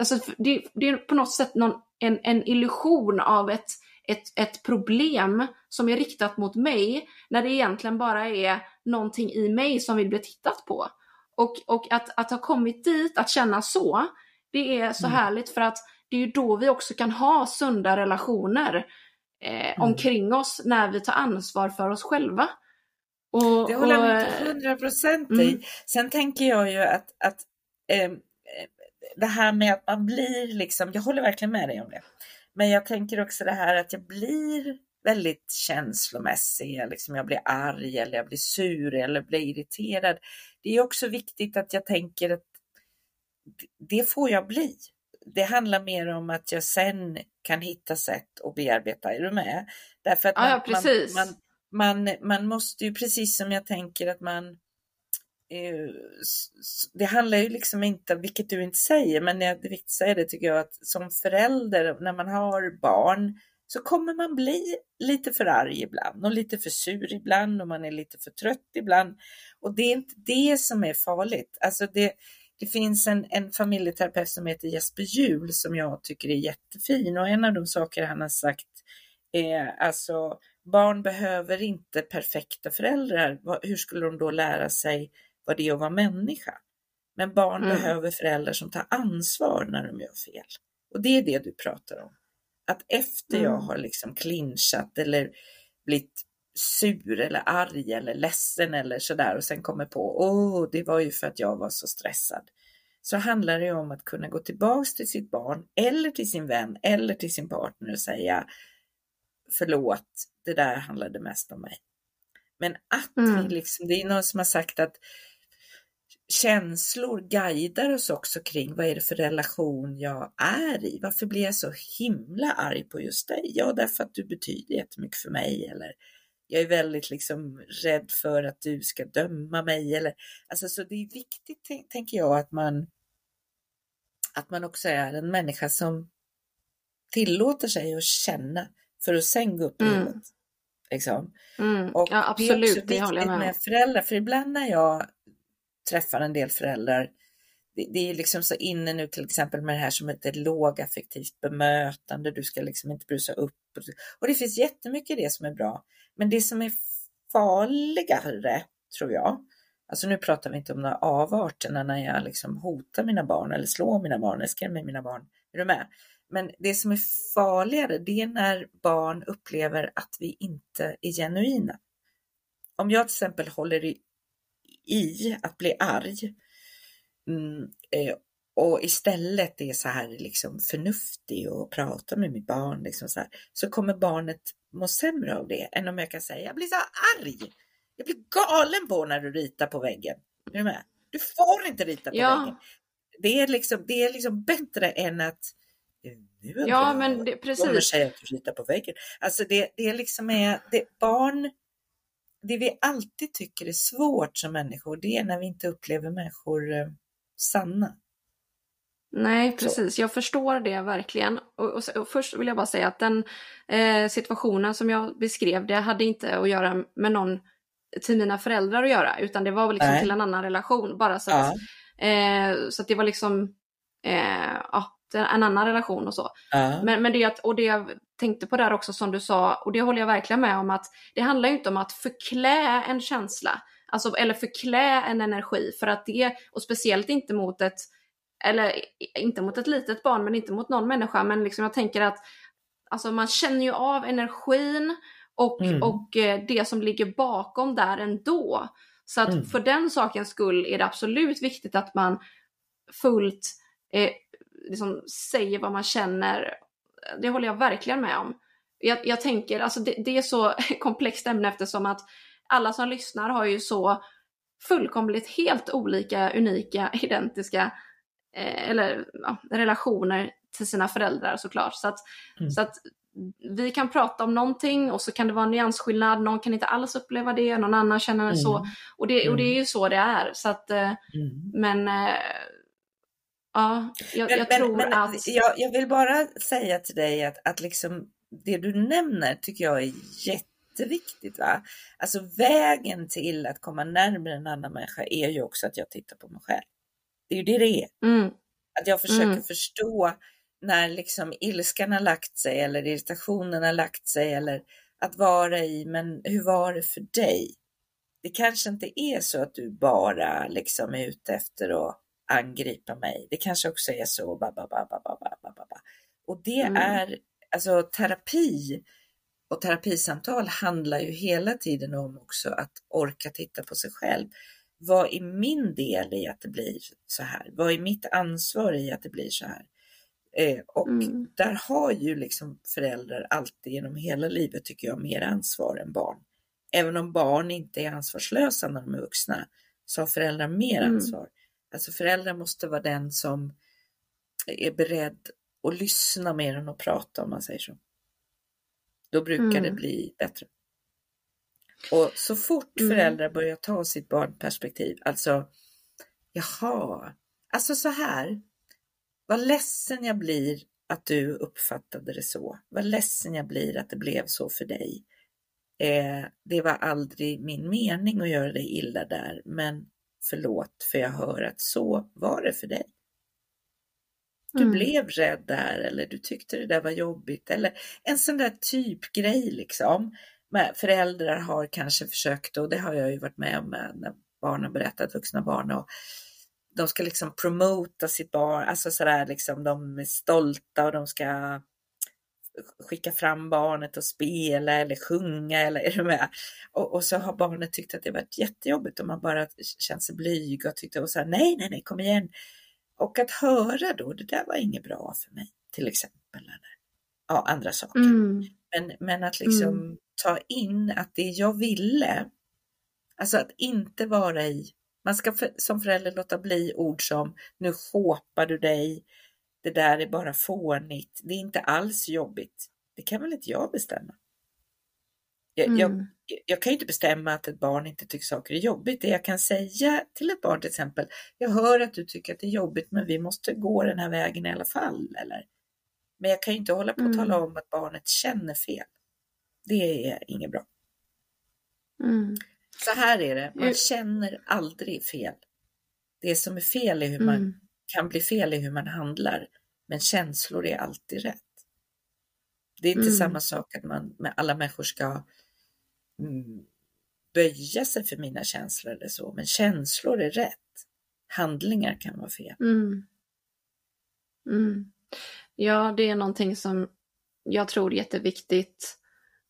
Alltså det, det är på något sätt någon, en, en illusion av ett ett, ett problem som är riktat mot mig när det egentligen bara är någonting i mig som vill bli tittat på. Och, och att, att ha kommit dit, att känna så, det är så mm. härligt för att det är ju då vi också kan ha sunda relationer eh, mm. omkring oss när vi tar ansvar för oss själva. Och, det håller jag med hundra procent i. Mm. Sen tänker jag ju att, att eh, det här med att man blir liksom, jag håller verkligen med dig om det. Men jag tänker också det här att jag blir väldigt känslomässig, liksom jag blir arg eller jag blir sur eller blir irriterad. Det är också viktigt att jag tänker att det får jag bli. Det handlar mer om att jag sen kan hitta sätt att bearbeta, är du med? Därför att man, ja, precis. Man, man, man, man måste ju precis som jag tänker att man Eh, det handlar ju liksom inte, vilket du inte säger, men det är viktigt att säga det tycker jag, att som förälder när man har barn så kommer man bli lite för arg ibland och lite för sur ibland och man är lite för trött ibland. Och det är inte det som är farligt. Alltså det, det finns en, en familjeterapeut som heter Jesper Juhl som jag tycker är jättefin och en av de saker han har sagt är alltså Barn behöver inte perfekta föräldrar. Hur skulle de då lära sig vad det är att vara människa? Men barn mm. behöver föräldrar som tar ansvar när de gör fel. Och det är det du pratar om. Att efter mm. jag har liksom clinchat eller blivit sur eller arg eller ledsen eller sådär och sen kommer på, åh, det var ju för att jag var så stressad. Så handlar det om att kunna gå tillbaks till sitt barn eller till sin vän eller till sin partner och säga förlåt, det där handlade mest om mig. Men att mm. vi liksom, det är någon som har sagt att känslor guidar oss också kring vad är det för relation jag är i? Varför blir jag så himla arg på just dig? Ja, därför att du betyder jättemycket för mig eller jag är väldigt liksom rädd för att du ska döma mig eller alltså så det är viktigt tänker jag att man att man också är en människa som tillåter sig att känna för att sen gå upp i mm. Liksom. Mm. Och ja, absolut, det är också viktigt med. med föräldrar, för ibland när jag träffar en del föräldrar, det, det är liksom så inne nu till exempel med det här som ett lågaffektivt bemötande, du ska liksom inte brusa upp. Och det finns jättemycket i det som är bra. Men det som är farligare, tror jag, alltså nu pratar vi inte om några avarterna när jag liksom hotar mina barn eller slår mina barn eller skrämmer mina barn. Är du med? Men det som är farligare, det är när barn upplever att vi inte är genuina. Om jag till exempel håller i, i att bli arg mm, eh, och istället är så här liksom förnuftig och pratar med mitt barn liksom så, här, så kommer barnet må sämre av det än om jag kan säga jag blir så arg. Jag blir galen på när du ritar på väggen. Är du med? Du får inte rita på ja. väggen. Det är, liksom, det är liksom bättre än att nu ja, men det, precis. kommer säga att du ritar på väggen. Alltså det, det är liksom är, det, barn, det vi alltid tycker är svårt som människor, det är när vi inte upplever människor eh, sanna. Nej, precis. Jag förstår det verkligen. Och, och, och, först vill jag bara säga att den eh, situationen som jag beskrev, det hade inte att göra med någon till mina föräldrar att göra, utan det var liksom till en annan relation. Bara så att, ja. eh, så att det var liksom, eh, ja, en annan relation och så. Uh. Men, men det, och det jag tänkte på där också som du sa, och det håller jag verkligen med om, att det handlar ju inte om att förklä en känsla, alltså, eller förklä en energi, för att det, och speciellt inte mot ett, eller inte mot ett litet barn, men inte mot någon människa, men liksom jag tänker att alltså man känner ju av energin och, mm. och eh, det som ligger bakom där ändå. Så att mm. för den sakens skull är det absolut viktigt att man fullt eh, liksom säger vad man känner. Det håller jag verkligen med om. Jag, jag tänker, alltså det, det, är så komplext ämne eftersom att alla som lyssnar har ju så fullkomligt helt olika, unika, identiska eh, eller ja, relationer till sina föräldrar såklart. Så att, mm. så att vi kan prata om någonting och så kan det vara en nyansskillnad, någon kan inte alls uppleva det, någon annan känner mm. så. Och det, och det är ju mm. så det är. Så att, eh, mm. Men eh, Ja, jag, jag men, tror men, att... Jag, jag, vill bara säga till dig att, att liksom det du nämner tycker jag är jätteviktigt. Va? Alltså vägen till att komma närmare en annan människa är ju också att jag tittar på mig själv. Det är ju det det är. Mm. Att jag försöker mm. förstå när liksom ilskan har lagt sig eller irritationen har lagt sig eller att vara i, men hur var det för dig? Det kanske inte är så att du bara liksom är ute efter att angripa mig. Det kanske också är så. Ba, ba, ba, ba, ba, ba, ba. Och det mm. är alltså terapi och terapisamtal handlar ju hela tiden om också att orka titta på sig själv. Vad är min del i att det blir så här? Vad är mitt ansvar i att det blir så här? Eh, och mm. där har ju liksom föräldrar alltid genom hela livet tycker jag mer ansvar än barn. Även om barn inte är ansvarslösa när de är vuxna så har föräldrar mer mm. Alltså föräldrar måste vara den som är beredd att lyssna mer än att prata om man säger så. Då brukar mm. det bli bättre. Och så fort mm. föräldrar börjar ta sitt barnperspektiv, alltså jaha, alltså så här, vad ledsen jag blir att du uppfattade det så. Vad ledsen jag blir att det blev så för dig. Eh, det var aldrig min mening att göra dig illa där, men förlåt för jag hör att så var det för dig. Du mm. blev rädd där eller du tyckte det där var jobbigt eller en sån där typgrej liksom. Men föräldrar har kanske försökt, och det har jag ju varit med om när barn har berättat, vuxna barn, och de ska liksom promota sitt barn, alltså sådär liksom, de är stolta och de ska skicka fram barnet och spela eller sjunga eller är du med? Och, och så har barnet tyckt att det varit jättejobbigt och man bara känt sig blyg och tyckte och så här, nej, nej, nej, kom igen. Och att höra då, det där var inget bra för mig, till exempel. Eller ja, andra saker. Mm. Men, men att liksom mm. ta in att det jag ville, alltså att inte vara i, man ska för, som förälder låta bli ord som nu shoppar du dig, det där är bara fånigt, det är inte alls jobbigt. Det kan väl inte jag bestämma? Jag, mm. jag, jag, kan ju inte bestämma att ett barn inte tycker saker är jobbigt. Det jag kan säga till ett barn till exempel, jag hör att du tycker att det är jobbigt men vi måste gå den här vägen i alla fall. Eller? Men jag kan ju inte hålla på och tala mm. om att barnet känner fel. Det är inget bra. Mm. Så här är det, man känner aldrig fel. Det som är fel är hur man mm. Kan bli fel i hur man handlar, men känslor är alltid rätt. Det är inte mm. samma sak att man med alla människor ska mm, böja sig för mina känslor eller så, men känslor är rätt. Handlingar kan vara fel. Mm. Mm. Ja, det är någonting som jag tror är jätteviktigt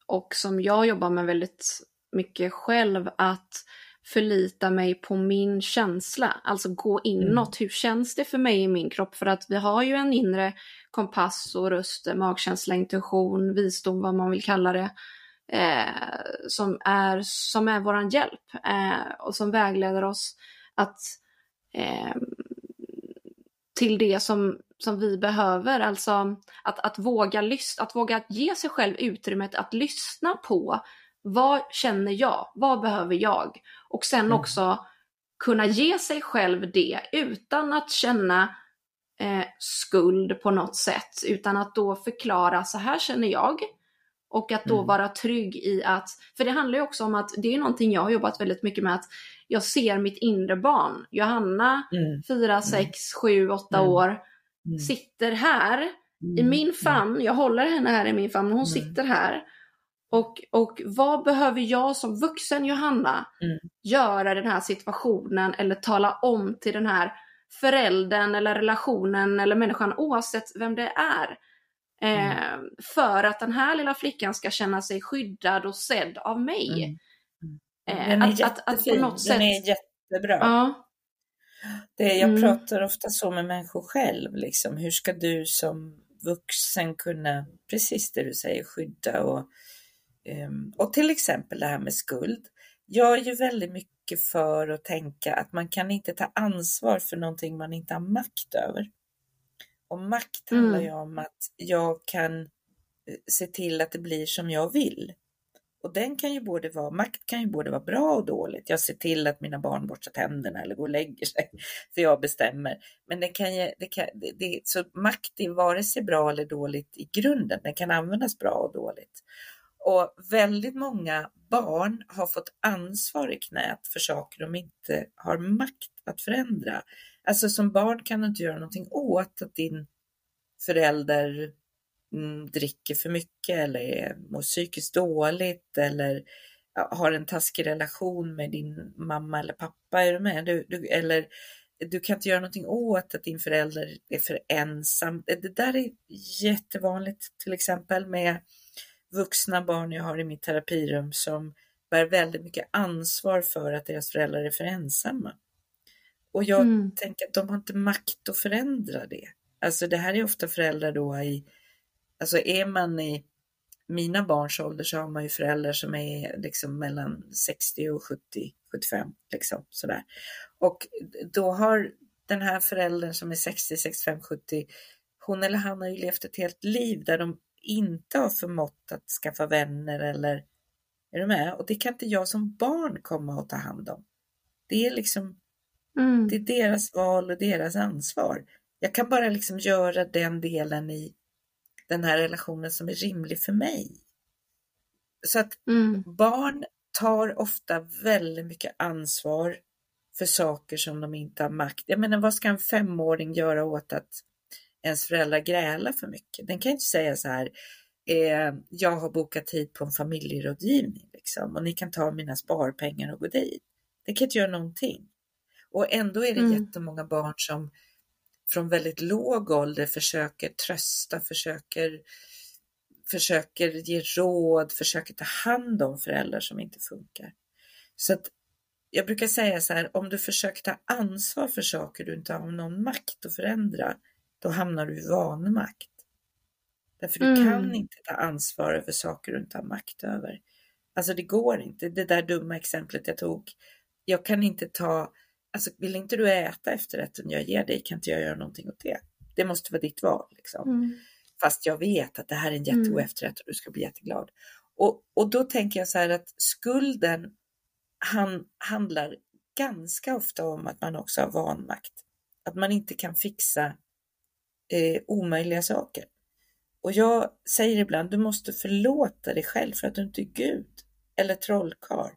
och som jag jobbar med väldigt mycket själv, att förlita mig på min känsla, alltså gå inåt. Mm. Hur känns det för mig i min kropp? För att vi har ju en inre kompass och röst, magkänsla, intuition, visdom, vad man vill kalla det, eh, som är, som är våran hjälp eh, och som vägleder oss att eh, till det som, som vi behöver. Alltså att, att våga lyssna, att våga ge sig själv utrymmet att lyssna på vad känner jag? Vad behöver jag? Och sen mm. också kunna ge sig själv det utan att känna eh, skuld på något sätt, utan att då förklara så här känner jag. Och att då mm. vara trygg i att, för det handlar ju också om att det är någonting jag har jobbat väldigt mycket med, att jag ser mitt inre barn. Johanna, mm. 4, 6, 7, 8 år, mm. sitter här i mm. min famn. Jag håller henne här i min famn, hon mm. sitter här. Och, och vad behöver jag som vuxen Johanna mm. göra i den här situationen eller tala om till den här föräldern eller relationen eller människan oavsett vem det är. Eh, mm. För att den här lilla flickan ska känna sig skyddad och sedd av mig. Mm. Eh, den är att, att, att något sätt... den är jättebra. Ja. Det, jag mm. pratar ofta så med människor själv, liksom. hur ska du som vuxen kunna, precis det du säger, skydda och, och till exempel det här med skuld. Jag är ju väldigt mycket för att tänka att man kan inte ta ansvar för någonting man inte har makt över. Och makt handlar mm. ju om att jag kan eh, se till att det blir som jag vill. Och den kan ju både vara, makt kan ju både vara bra och dåligt. Jag ser till att mina barn borstar tänderna eller går och lägger sig, för jag bestämmer. Men det kan ju, det kan, det, så makt är vare sig bra eller dåligt i grunden, den kan användas bra och dåligt. Och väldigt många barn har fått ansvar i knät för saker de inte har makt att förändra. Alltså som barn kan du inte göra någonting åt att din förälder mm, dricker för mycket eller mår psykiskt dåligt eller har en taskig relation med din mamma eller pappa. Är du med? Du, du, eller du kan inte göra någonting åt att din förälder är för ensam. Det där är jättevanligt till exempel med vuxna barn jag har i mitt terapirum som bär väldigt mycket ansvar för att deras föräldrar är för ensamma. Och jag mm. tänker att de har inte makt att förändra det. Alltså det här är ofta föräldrar då i, alltså är man i mina barns ålder så har man ju föräldrar som är liksom mellan 60 och 70, 75 liksom sådär. Och då har den här föräldern som är 60, 65, 70, hon eller han har ju levt ett helt liv där de inte har förmått att skaffa vänner eller är du med? Och det kan inte jag som barn komma och ta hand om. Det är liksom mm. det är deras val och deras ansvar. Jag kan bara liksom göra den delen i den här relationen som är rimlig för mig. Så att mm. barn tar ofta väldigt mycket ansvar för saker som de inte har makt. Jag menar, vad ska en femåring göra åt att ens föräldrar grälar för mycket? Den kan inte säga så här, eh, jag har bokat tid på en familjerådgivning liksom, och ni kan ta mina sparpengar och gå dit. Det kan inte göra någonting. Och ändå är det mm. jättemånga barn som från väldigt låg ålder försöker trösta, försöker, försöker ge råd, försöker ta hand om föräldrar som inte funkar. Så att jag brukar säga så här, om du försöker ta ansvar för saker du inte har någon makt att förändra, då hamnar du i vanmakt. Därför du mm. kan inte ta ansvar över saker du inte har makt över. Alltså det går inte. Det där dumma exemplet jag tog. Jag kan inte ta, alltså vill inte du äta efterrätten jag ger dig kan inte jag göra någonting åt det. Det måste vara ditt val liksom. Mm. Fast jag vet att det här är en jättegod mm. efterrätt och du ska bli jätteglad. Och, och då tänker jag så här att skulden han, handlar ganska ofta om att man också har vanmakt. Att man inte kan fixa eh, omöjliga saker. Och jag säger ibland, du måste förlåta dig själv för att du inte är Gud eller trollkarl.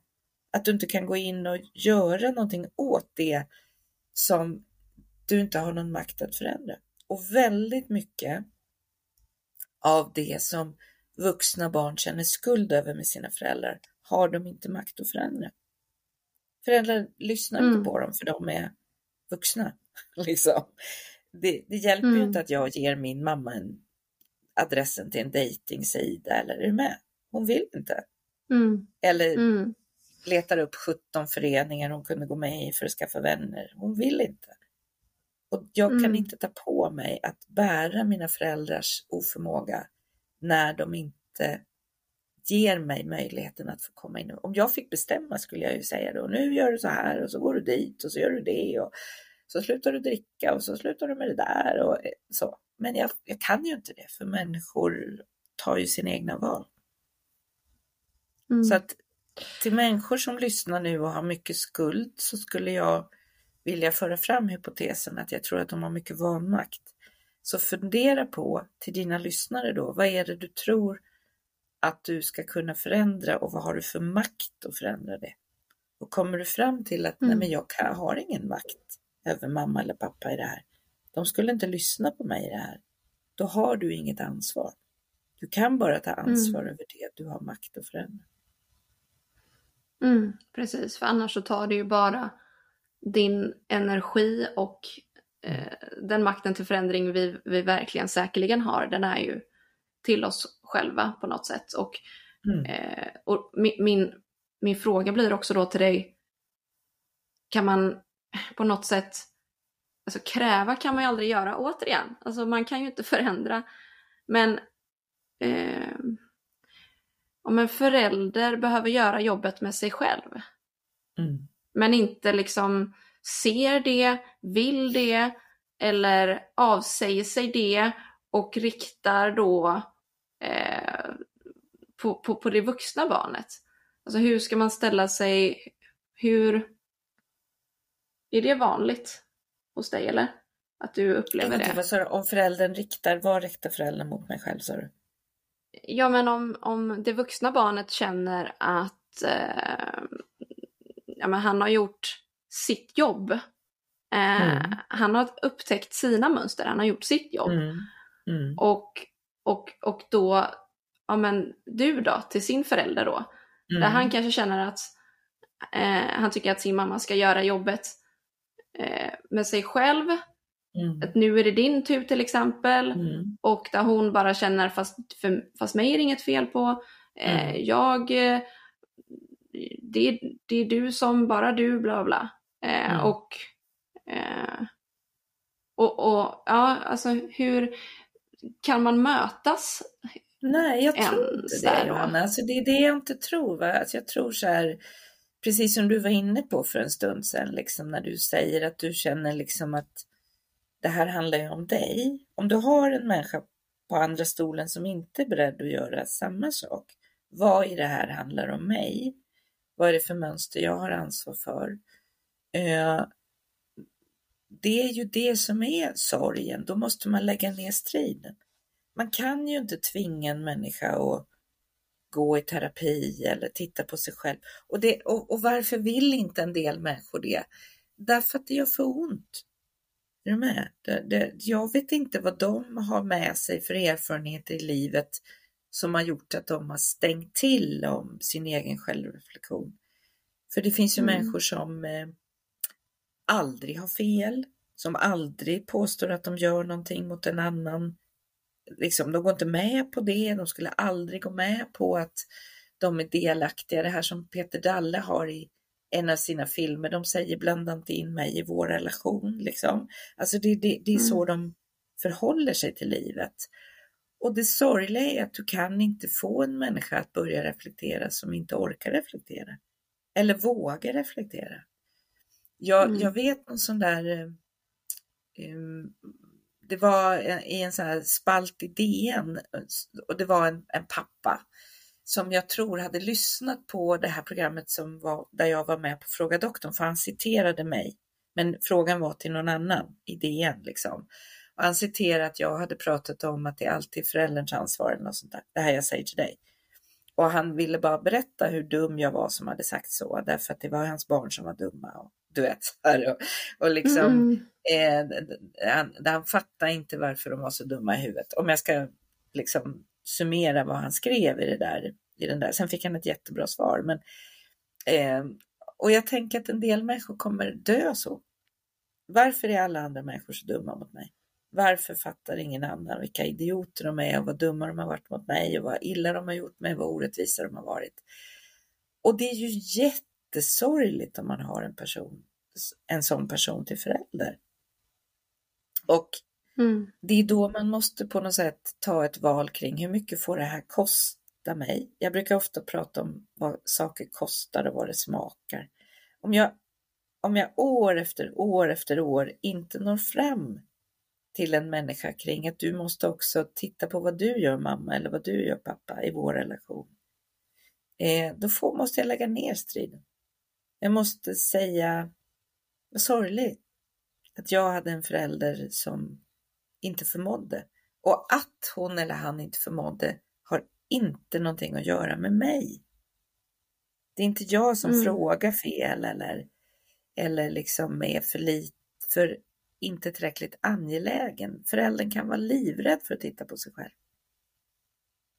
Att du inte kan gå in och göra någonting åt det som du inte har någon makt att förändra. Och väldigt mycket av det som vuxna barn känner skuld över med sina föräldrar har de inte makt att förändra. Föräldrar lyssnar mm. inte på dem för de är vuxna. Liksom. Det, det hjälper mm. ju inte att jag ger min mamma en adressen till en dejtingsida eller är du med? Hon vill inte. Mm. Eller mm. letar upp 17 föreningar hon kunde gå med i för att skaffa vänner. Hon vill inte. Och jag kan mm. inte ta på mig att bära mina föräldrars oförmåga när de inte ger mig möjligheten att få komma in. Om jag fick bestämma skulle jag ju säga då, nu gör du så här och så går du dit och så gör du det och så slutar du dricka och så slutar du med det där och så. Men jag, jag kan ju inte det för människor tar ju sina egna val. Mm. Så att till människor som lyssnar nu och har mycket skuld så skulle jag vilja föra fram hypotesen att jag tror att de har mycket vanmakt. Så fundera på till dina lyssnare då, vad är det du tror att du ska kunna förändra och vad har du för makt att förändra det? Och kommer du fram till att mm. nej men jag har ingen makt över mamma eller pappa i det här, de skulle inte lyssna på mig i det här. Då har du inget ansvar. Du kan bara ta ansvar mm. över det du har makt att förändra. Mm, precis, för annars så tar det ju bara din energi och eh, den makten till förändring vi, vi verkligen säkerligen har, den är ju till oss själva på något sätt. Och, mm. eh, och min, min, min fråga blir också då till dig, kan man på något sätt Alltså kräva kan man ju aldrig göra återigen. Alltså man kan ju inte förändra. Men eh, om en förälder behöver göra jobbet med sig själv. Mm. Men inte liksom ser det, vill det eller avsäger sig det och riktar då eh, på, på, på det vuxna barnet. Alltså hur ska man ställa sig, hur... Är det vanligt? hos dig eller? Att du upplever det? Vad du? Om föräldern riktar, vad riktar föräldern mot mig själv sa du? Ja men om, om det vuxna barnet känner att eh, ja, men han har gjort sitt jobb. Eh, mm. Han har upptäckt sina mönster, han har gjort sitt jobb. Mm. Mm. Och, och, och då, ja men du då, till sin förälder då. Där mm. han kanske känner att eh, han tycker att sin mamma ska göra jobbet med sig själv. Mm. Att nu är det din tur till exempel. Mm. Och där hon bara känner fast, för, fast mig är det inget fel på. Eh, mm. Jag, eh, det, det är du som, bara du, bla bla. Eh, mm. och, eh, och, och ja, alltså hur kan man mötas? Nej, jag tror inte det Johanna. Alltså, det är det jag inte tror. Va? Alltså, jag tror så här, precis som du var inne på för en stund sedan, liksom, när du säger att du känner liksom att det här handlar ju om dig. Om du har en människa på andra stolen som inte är beredd att göra samma sak. Vad i det här handlar om mig? Vad är det för mönster jag har ansvar för? Eh, det är ju det som är sorgen. Då måste man lägga ner striden. Man kan ju inte tvinga en människa att gå i terapi eller titta på sig själv. Och, det, och, och, varför vill inte en del människor det? Därför att det gör för ont. Är du med? Det, det, jag vet inte vad de har med sig för erfarenheter i livet som har gjort att de har stängt till om sin egen självreflektion. För det finns ju mm. människor som eh, aldrig har fel, som aldrig påstår att de gör någonting mot en annan. Liksom, de går inte med på det, de skulle aldrig gå med på att de är delaktiga. Det här som Peter Dalle har i en av sina filmer, de säger blanda inte in mig i vår relation. Liksom. Alltså det, det, det är så mm. de förhåller sig till livet. Och det sorgliga är att du kan inte få en människa att börja reflektera som inte orkar reflektera. Eller vågar reflektera. Jag, mm. jag vet någon sån där um, det var i en sån här spalt i DN och det var en, en, pappa som jag tror hade lyssnat på det här programmet som var, där jag var med på Fråga doktorn, för han citerade mig. Men frågan var till någon annan i DN liksom. Och han citerade att jag hade pratat om att det alltid är förälderns ansvar eller något sånt där. Det här jag säger till dig. Och han ville bara berätta hur dum jag var som hade sagt så, därför att det var hans barn som var dumma. Och, du vet, och, och liksom, mm. eh, han, han fattade inte varför de var så dumma i huvudet. Om jag ska liksom summera vad han skrev i det där, i den där. Sen fick han ett jättebra svar. Men, eh, och jag tänker att en del människor kommer dö så. Varför är alla andra människor så dumma mot mig? Varför fattar ingen annan vilka idioter de är och vad dumma de har varit mot mig och vad illa de har gjort mig, vad orättvisa de har varit. Och det är ju jättesorgligt om man har en person, en sån person till förälder. Och mm. det är då man måste på något sätt ta ett val kring hur mycket får det här kosta mig? Jag brukar ofta prata om vad saker kostar och vad det smakar. Om jag, om jag år efter år efter år inte når fram till en människa kring att du måste också titta på vad du gör mamma eller vad du gör pappa i vår relation. Eh, då får, måste jag lägga ner striden. Jag måste säga, vad sorgligt att jag hade en förälder som inte förmådde. Och att hon eller han inte förmådde har inte någonting att göra med mig. Det är inte jag som mm. frågar fel eller, eller liksom är för lite, för inte tillräckligt angelägen. Föräldern kan vara livrädd för att titta på sig själv.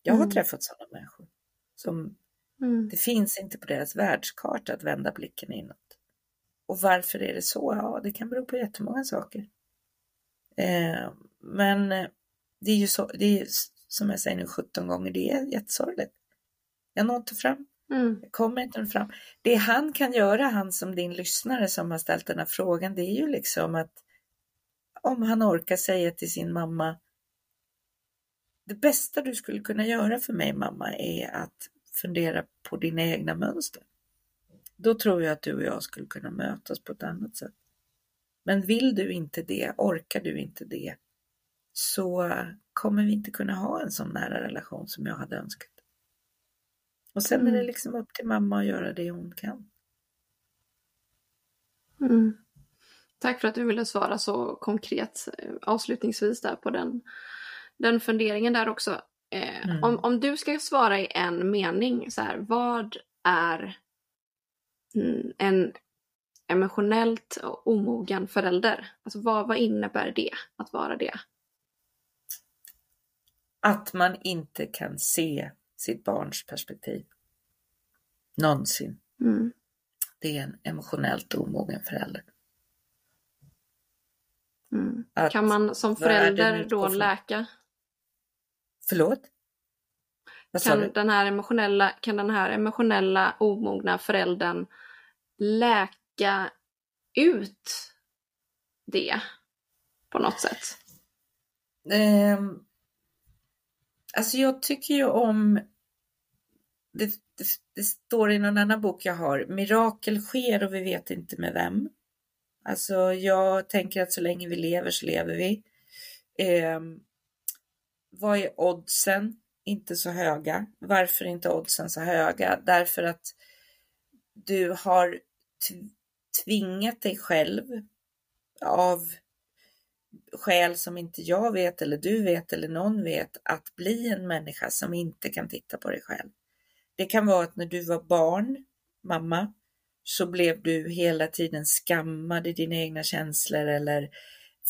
Jag har mm. träffat sådana människor som mm. det finns inte på deras världskarta att vända blicken inåt. Och varför är det så? Ja, det kan bero på jättemånga saker. Eh, men eh, det är ju så, det är som jag säger nu 17 gånger, det är jättesorgligt. Jag når inte fram. Mm. Jag kommer inte fram. Det han kan göra, han som din lyssnare som har ställt den här frågan, det är ju liksom att om han orkar säga till sin mamma Det bästa du skulle kunna göra för mig mamma är att fundera på dina egna mönster. Då tror jag att du och jag skulle kunna mötas på ett annat sätt. Men vill du inte det, orkar du inte det, så kommer vi inte kunna ha en sån nära relation som jag hade önskat. Och sen mm. är det mm. liksom upp till mamma att göra det hon kan. Mm. Tack för att du ville svara så konkret eh, avslutningsvis där på den, den funderingen där också. Eh, mm. om, om du ska svara i en mening, så här, vad är en emotionellt omogen förälder? Alltså vad, vad innebär det att vara det? Att man inte kan se sitt barns perspektiv. Någonsin. Mm. Det är en emotionellt omogen förälder. Mm. Kan man som förälder då läka? Förlåt? kan den, här emotionella, kan den här emotionella omogna föräldern läka ut det på något sätt? Um, alltså jag tycker ju om det, det, det, står i någon annan bok jag har, mirakel sker och vi vet inte med vem. Alltså jag tänker att så länge vi lever så lever vi. Eh, vad är oddsen? Inte så höga. Varför är inte oddsen så höga? Därför att du har tvingat dig själv av skäl som inte jag vet eller du vet eller någon vet att bli en människa som inte kan titta på dig själv. Det kan vara att när du var barn, mamma, så blev du hela tiden skammad i dina egna känslor eller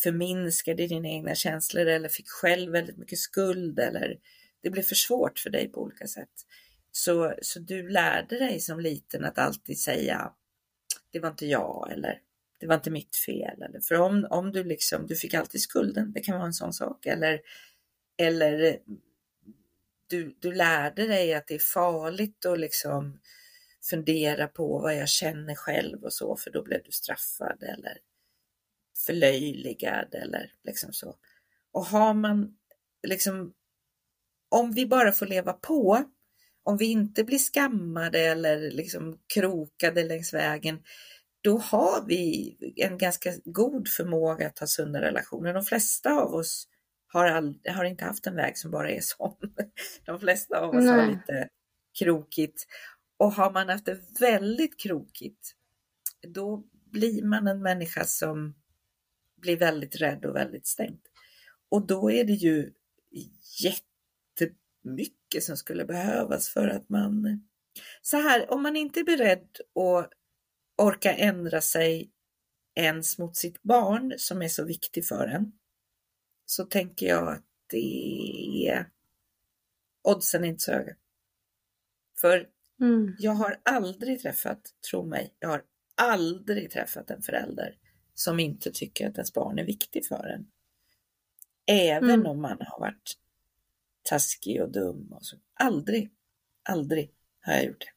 förminskade dina egna känslor eller fick själv väldigt mycket skuld eller det blev för svårt för dig på olika sätt. Så, så du lärde dig som liten att alltid säga det var inte jag eller det var inte mitt fel. Eller, för om, om du liksom, du fick alltid skulden, det kan vara en sån sak. Eller, eller du, du lärde dig att det är farligt att liksom fundera på vad jag känner själv och så, för då blev du straffad eller förlöjligad eller liksom så. Och har man liksom, om vi bara får leva på, om vi inte blir skammade eller liksom krokade längs vägen, då har vi en ganska god förmåga att ha sunda relationer. De flesta av oss har, all, har inte haft en väg som bara är sån. De flesta av oss Nej. har lite krokigt. Och har man haft det väldigt krokigt, då blir man en människa som blir väldigt rädd och väldigt stängd. Och då är det ju jättemycket som skulle behövas för att man... Så här, om man inte är beredd att orka ändra sig ens mot sitt barn som är så viktig för en, så tänker jag att det är oddsen är inte så höga. För mm. jag har aldrig träffat, tro mig, jag har aldrig träffat en förälder som inte tycker att ens barn är viktig för en. Även mm. om man har varit taskig och dum. Och så. Aldrig, aldrig har jag gjort det.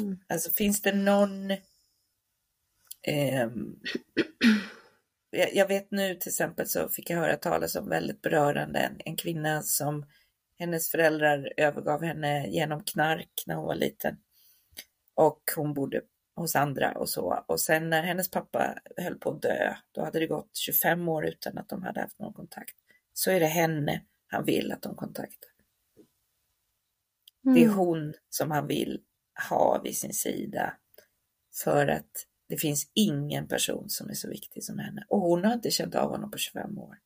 Mm. Alltså finns det någon eh, jag vet nu till exempel så fick jag höra talas om väldigt berörande en, en kvinna som hennes föräldrar övergav henne genom knark när hon var liten. Och hon bodde hos andra och så. Och sen när hennes pappa höll på att dö, då hade det gått 25 år utan att de hade haft någon kontakt. Så är det henne han vill att de kontaktar. Mm. Det är mm. hon som han vill ha vid sin sida för att det finns ingen person som är så viktig som henne och hon har inte känt av honom på 25 år.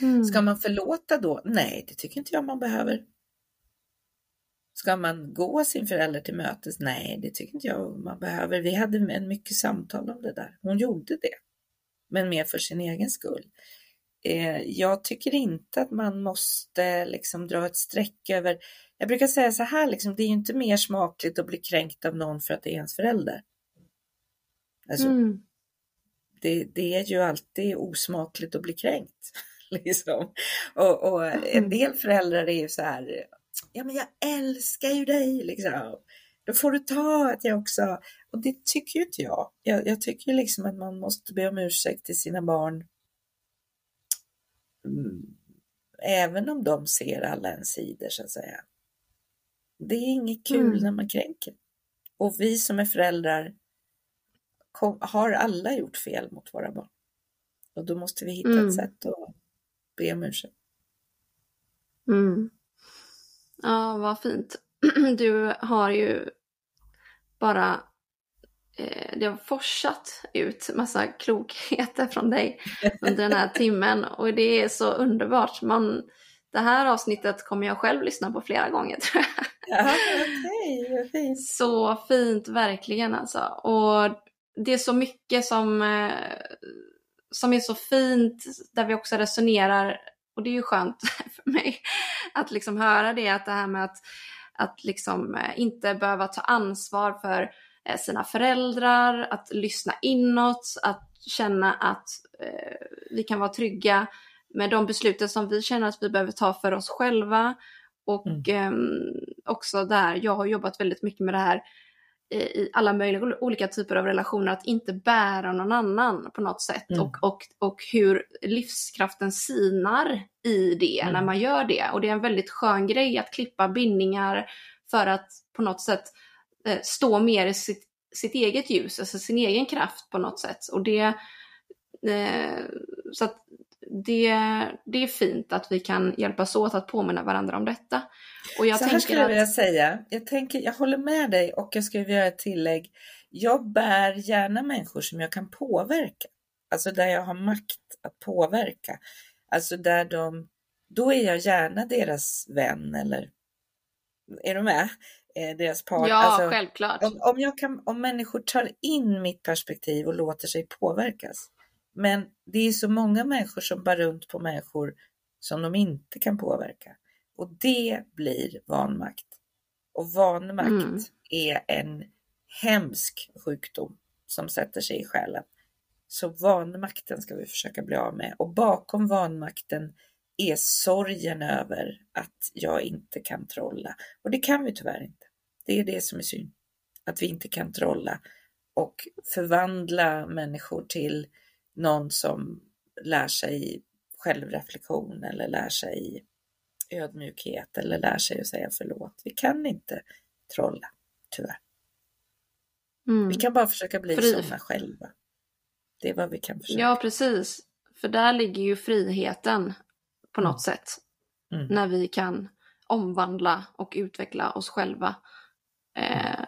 Mm. Ska man förlåta då? Nej, det tycker inte jag man behöver. Ska man gå sin förälder till mötes? Nej, det tycker inte jag man behöver. Vi hade en mycket samtal om det där. Hon gjorde det, men mer för sin egen skull. Eh, jag tycker inte att man måste liksom dra ett streck över. Jag brukar säga så här, liksom, det är inte mer smakligt att bli kränkt av någon för att det är ens förälder. Alltså, mm. det, det, är ju alltid osmakligt att bli kränkt. Liksom. Och, och, en mm. del föräldrar är ju så här, ja men jag älskar ju dig liksom. Då får du ta att jag också, och det tycker ju inte jag. Jag, jag tycker liksom att man måste be om ursäkt till sina barn. Mm. Även om de ser alla ens sidor så att säga. Det är inget kul mm. när man kränker. Och vi som är föräldrar kom, har alla gjort fel mot våra barn. Och då måste vi hitta mm. ett sätt att be om ursäkt. Mm. Ja, vad fint. Du har ju bara eh, det har forsat ut massa klokheter från dig under den här timmen och det är så underbart. Man, det här avsnittet kommer jag själv lyssna på flera gånger tror jag. Ja, okay, fint. Så fint, verkligen alltså. Och det är så mycket som, eh, som är så fint, där vi också resonerar, och det är ju skönt för mig att liksom höra det, att det här med att, att liksom eh, inte behöva ta ansvar för eh, sina föräldrar, att lyssna inåt, att känna att eh, vi kan vara trygga med de besluten som vi känner att vi behöver ta för oss själva. Och mm. eh, också där, jag har jobbat väldigt mycket med det här i alla möjliga olika typer av relationer, att inte bära någon annan på något sätt mm. och, och, och hur livskraften sinar i det mm. när man gör det. Och det är en väldigt skön grej att klippa bindningar för att på något sätt eh, stå mer i sitt, sitt eget ljus, alltså sin egen kraft på något sätt. Och det, eh, så att det, det är fint att vi kan hjälpas åt att påminna varandra om detta. Och jag så här skulle jag vilja säga, jag, tänker, jag håller med dig och jag skulle vilja göra ett tillägg. Jag bär gärna människor som jag kan påverka, alltså där jag har makt att påverka. Alltså där de, då är jag gärna deras vän eller, är du med? Eh, deras par. Ja, alltså, självklart. Om, om, jag kan, om människor tar in mitt perspektiv och låter sig påverkas. Men det är så många människor som bär runt på människor som de inte kan påverka. Och det blir vanmakt. Och vanmakt mm. är en hemsk sjukdom som sätter sig i själen. Så vanmakten ska vi försöka bli av med. Och bakom vanmakten är sorgen över att jag inte kan trolla. Och det kan vi tyvärr inte. Det är det som är synd. Att vi inte kan trolla och förvandla människor till någon som lär sig självreflektion eller lär sig ödmjukhet eller lär sig att säga förlåt. Vi kan inte trolla, tyvärr. Mm. Vi kan bara försöka bli Fri. sådana själva. Det är vad vi kan försöka. Ja, precis. För där ligger ju friheten på något mm. sätt. Mm. När vi kan omvandla och utveckla oss själva. Eh,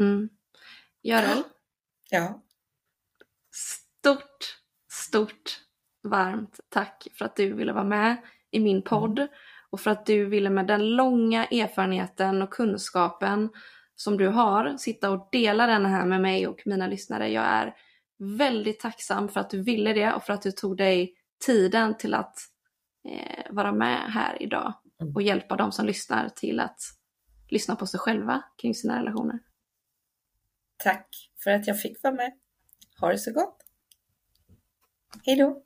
mm. Görel? Ja. Stort, varmt tack för att du ville vara med i min podd mm. och för att du ville med den långa erfarenheten och kunskapen som du har sitta och dela den här med mig och mina lyssnare. Jag är väldigt tacksam för att du ville det och för att du tog dig tiden till att eh, vara med här idag mm. och hjälpa de som lyssnar till att lyssna på sig själva kring sina relationer. Tack för att jag fick vara med. Ha det så gott. Hej då!